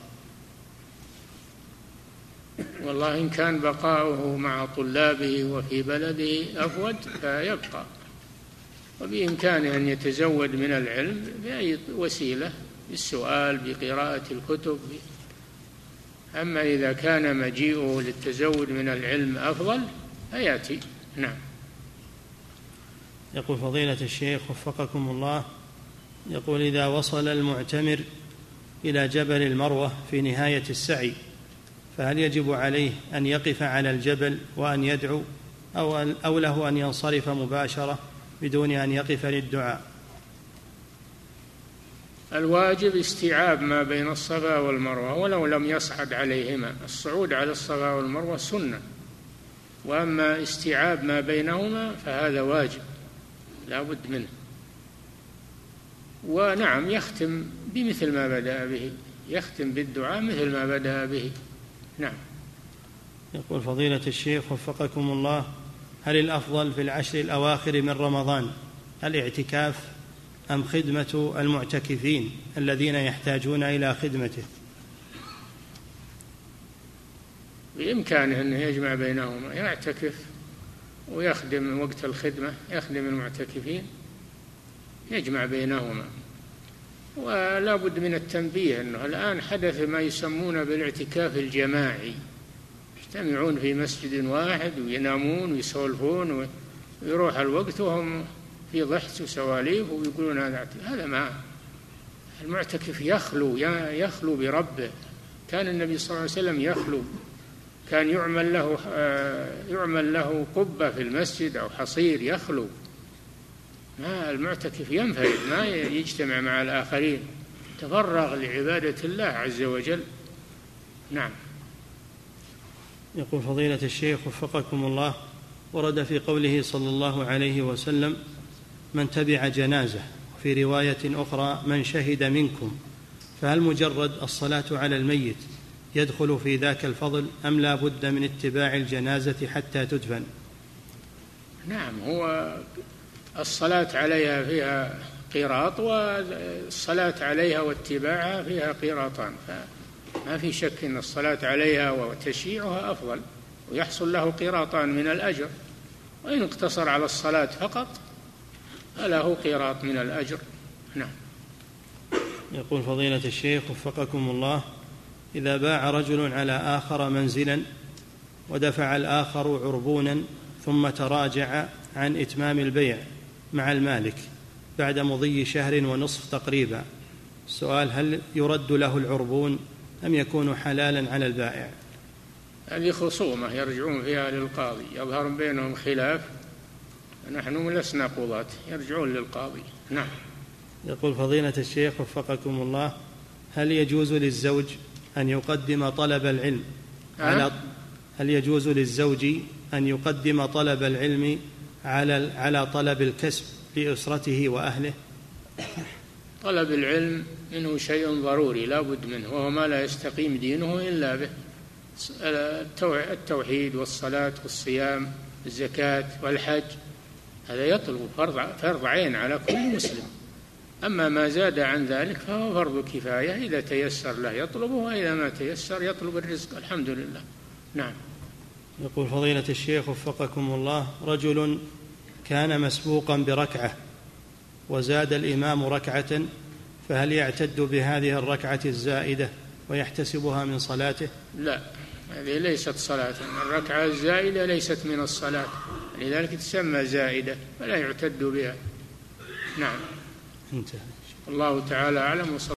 والله إن كان بقاؤه مع طلابه وفي بلده أفود فيبقى. وبإمكانه أن يتزود من العلم بأي وسيلة بالسؤال بقراءة الكتب أما إذا كان مجيئه للتزود من العلم أفضل فيأتي. نعم. يقول فضيلة الشيخ وفقكم الله يقول إذا وصل المعتمر إلى جبل المروة في نهاية السعي فهل يجب عليه أن يقف على الجبل وأن يدعو أو, أو له أن ينصرف مباشرة بدون أن يقف للدعاء؟ الواجب استيعاب ما بين الصفا والمروة ولو لم يصعد عليهما. الصعود على الصفا والمروة سنة. وأما استيعاب ما بينهما فهذا واجب لا بد منه. ونعم يختم بمثل ما بدأ به يختم بالدعاء مثل ما بدأ به. نعم. يقول فضيلة الشيخ وفقكم الله هل الأفضل في العشر الأواخر من رمضان؟ الاعتكاف أم خدمة المعتكفين الذين يحتاجون إلى خدمته؟ بإمكانه أنه يجمع بينهما يعتكف ويخدم وقت الخدمة يخدم المعتكفين يجمع بينهما. ولا بد من التنبيه أنه الآن حدث ما يسمونه بالاعتكاف الجماعي. يجتمعون في مسجد واحد وينامون ويسولفون ويروح الوقت وهم في ضحك وسواليف ويقولون هذا. هذا ما المعتكف يخلو يخلو بربه. كان النبي صلى الله عليه وسلم يخلو. كان يعمل له آه، يعمل له قبة في المسجد أو حصير يخلو. ما المعتكف ينفرد ما يجتمع مع الآخرين. تفرغ لعبادة الله عز وجل. نعم. يقول فضيلة الشيخ وفقكم الله ورد في قوله صلى الله عليه وسلم من تبع جنازة وفي رواية أخرى من شهد منكم. فهل مجرد الصلاة على الميت يدخل في ذاك الفضل أم لا بد من اتباع الجنازة حتى تدفن؟ نعم هو الصلاة عليها فيها قيراط والصلاة عليها واتباعها فيها قيراطان. فما في شك أن الصلاة عليها وتشييعها أفضل ويحصل له قيراطان من الأجر. وإن اقتصر على الصلاة فقط فله قيراط من الأجر. نعم. يقول فضيلة الشيخ وفقكم الله إذا باع رجل على آخر منزلا ودفع الآخر عربونا ثم تراجع عن إتمام البيع مع المالك بعد مضي شهر ونصف تقريبا. السؤال هل يرد له العربون أم يكون حلالا على البائع؟ هذه خصومة يرجعون فيها للقاضي. يظهر بينهم خلاف نحن لسنا قضاة يرجعون للقاضي. نعم. يقول فضيلة الشيخ وفقكم الله هل يجوز للزوج أن يقدم طلب العلم على هل يجوز للزوج أن يقدم طلب العلم على على طلب الكسب لأسرته وأهله؟ طلب العلم منه شيء ضروري لا بد منه وهو ما لا يستقيم دينه إلا به. التوحيد والصلاة والصيام الزكاة والحج. هذا يطلب فرض فرض عين على كل مسلم. أما ما زاد عن ذلك فهو فرض كفاية. إذا تيسر له يطلبه وإذا ما تيسر يطلب الرزق. الحمد لله. نعم. يقول فضيلة الشيخ وفقكم الله رجل كان مسبوقا بركعة وزاد الإمام ركعة فهل يعتد بهذه الركعة الزائدة ويحتسبها من صلاته؟ لا هذه ليست صلاة. الركعة الزائدة ليست من الصلاة. لذلك تسمى زائدة فلا يعتد بها. نعم. انتهى. الله تعالى أعلم وصلى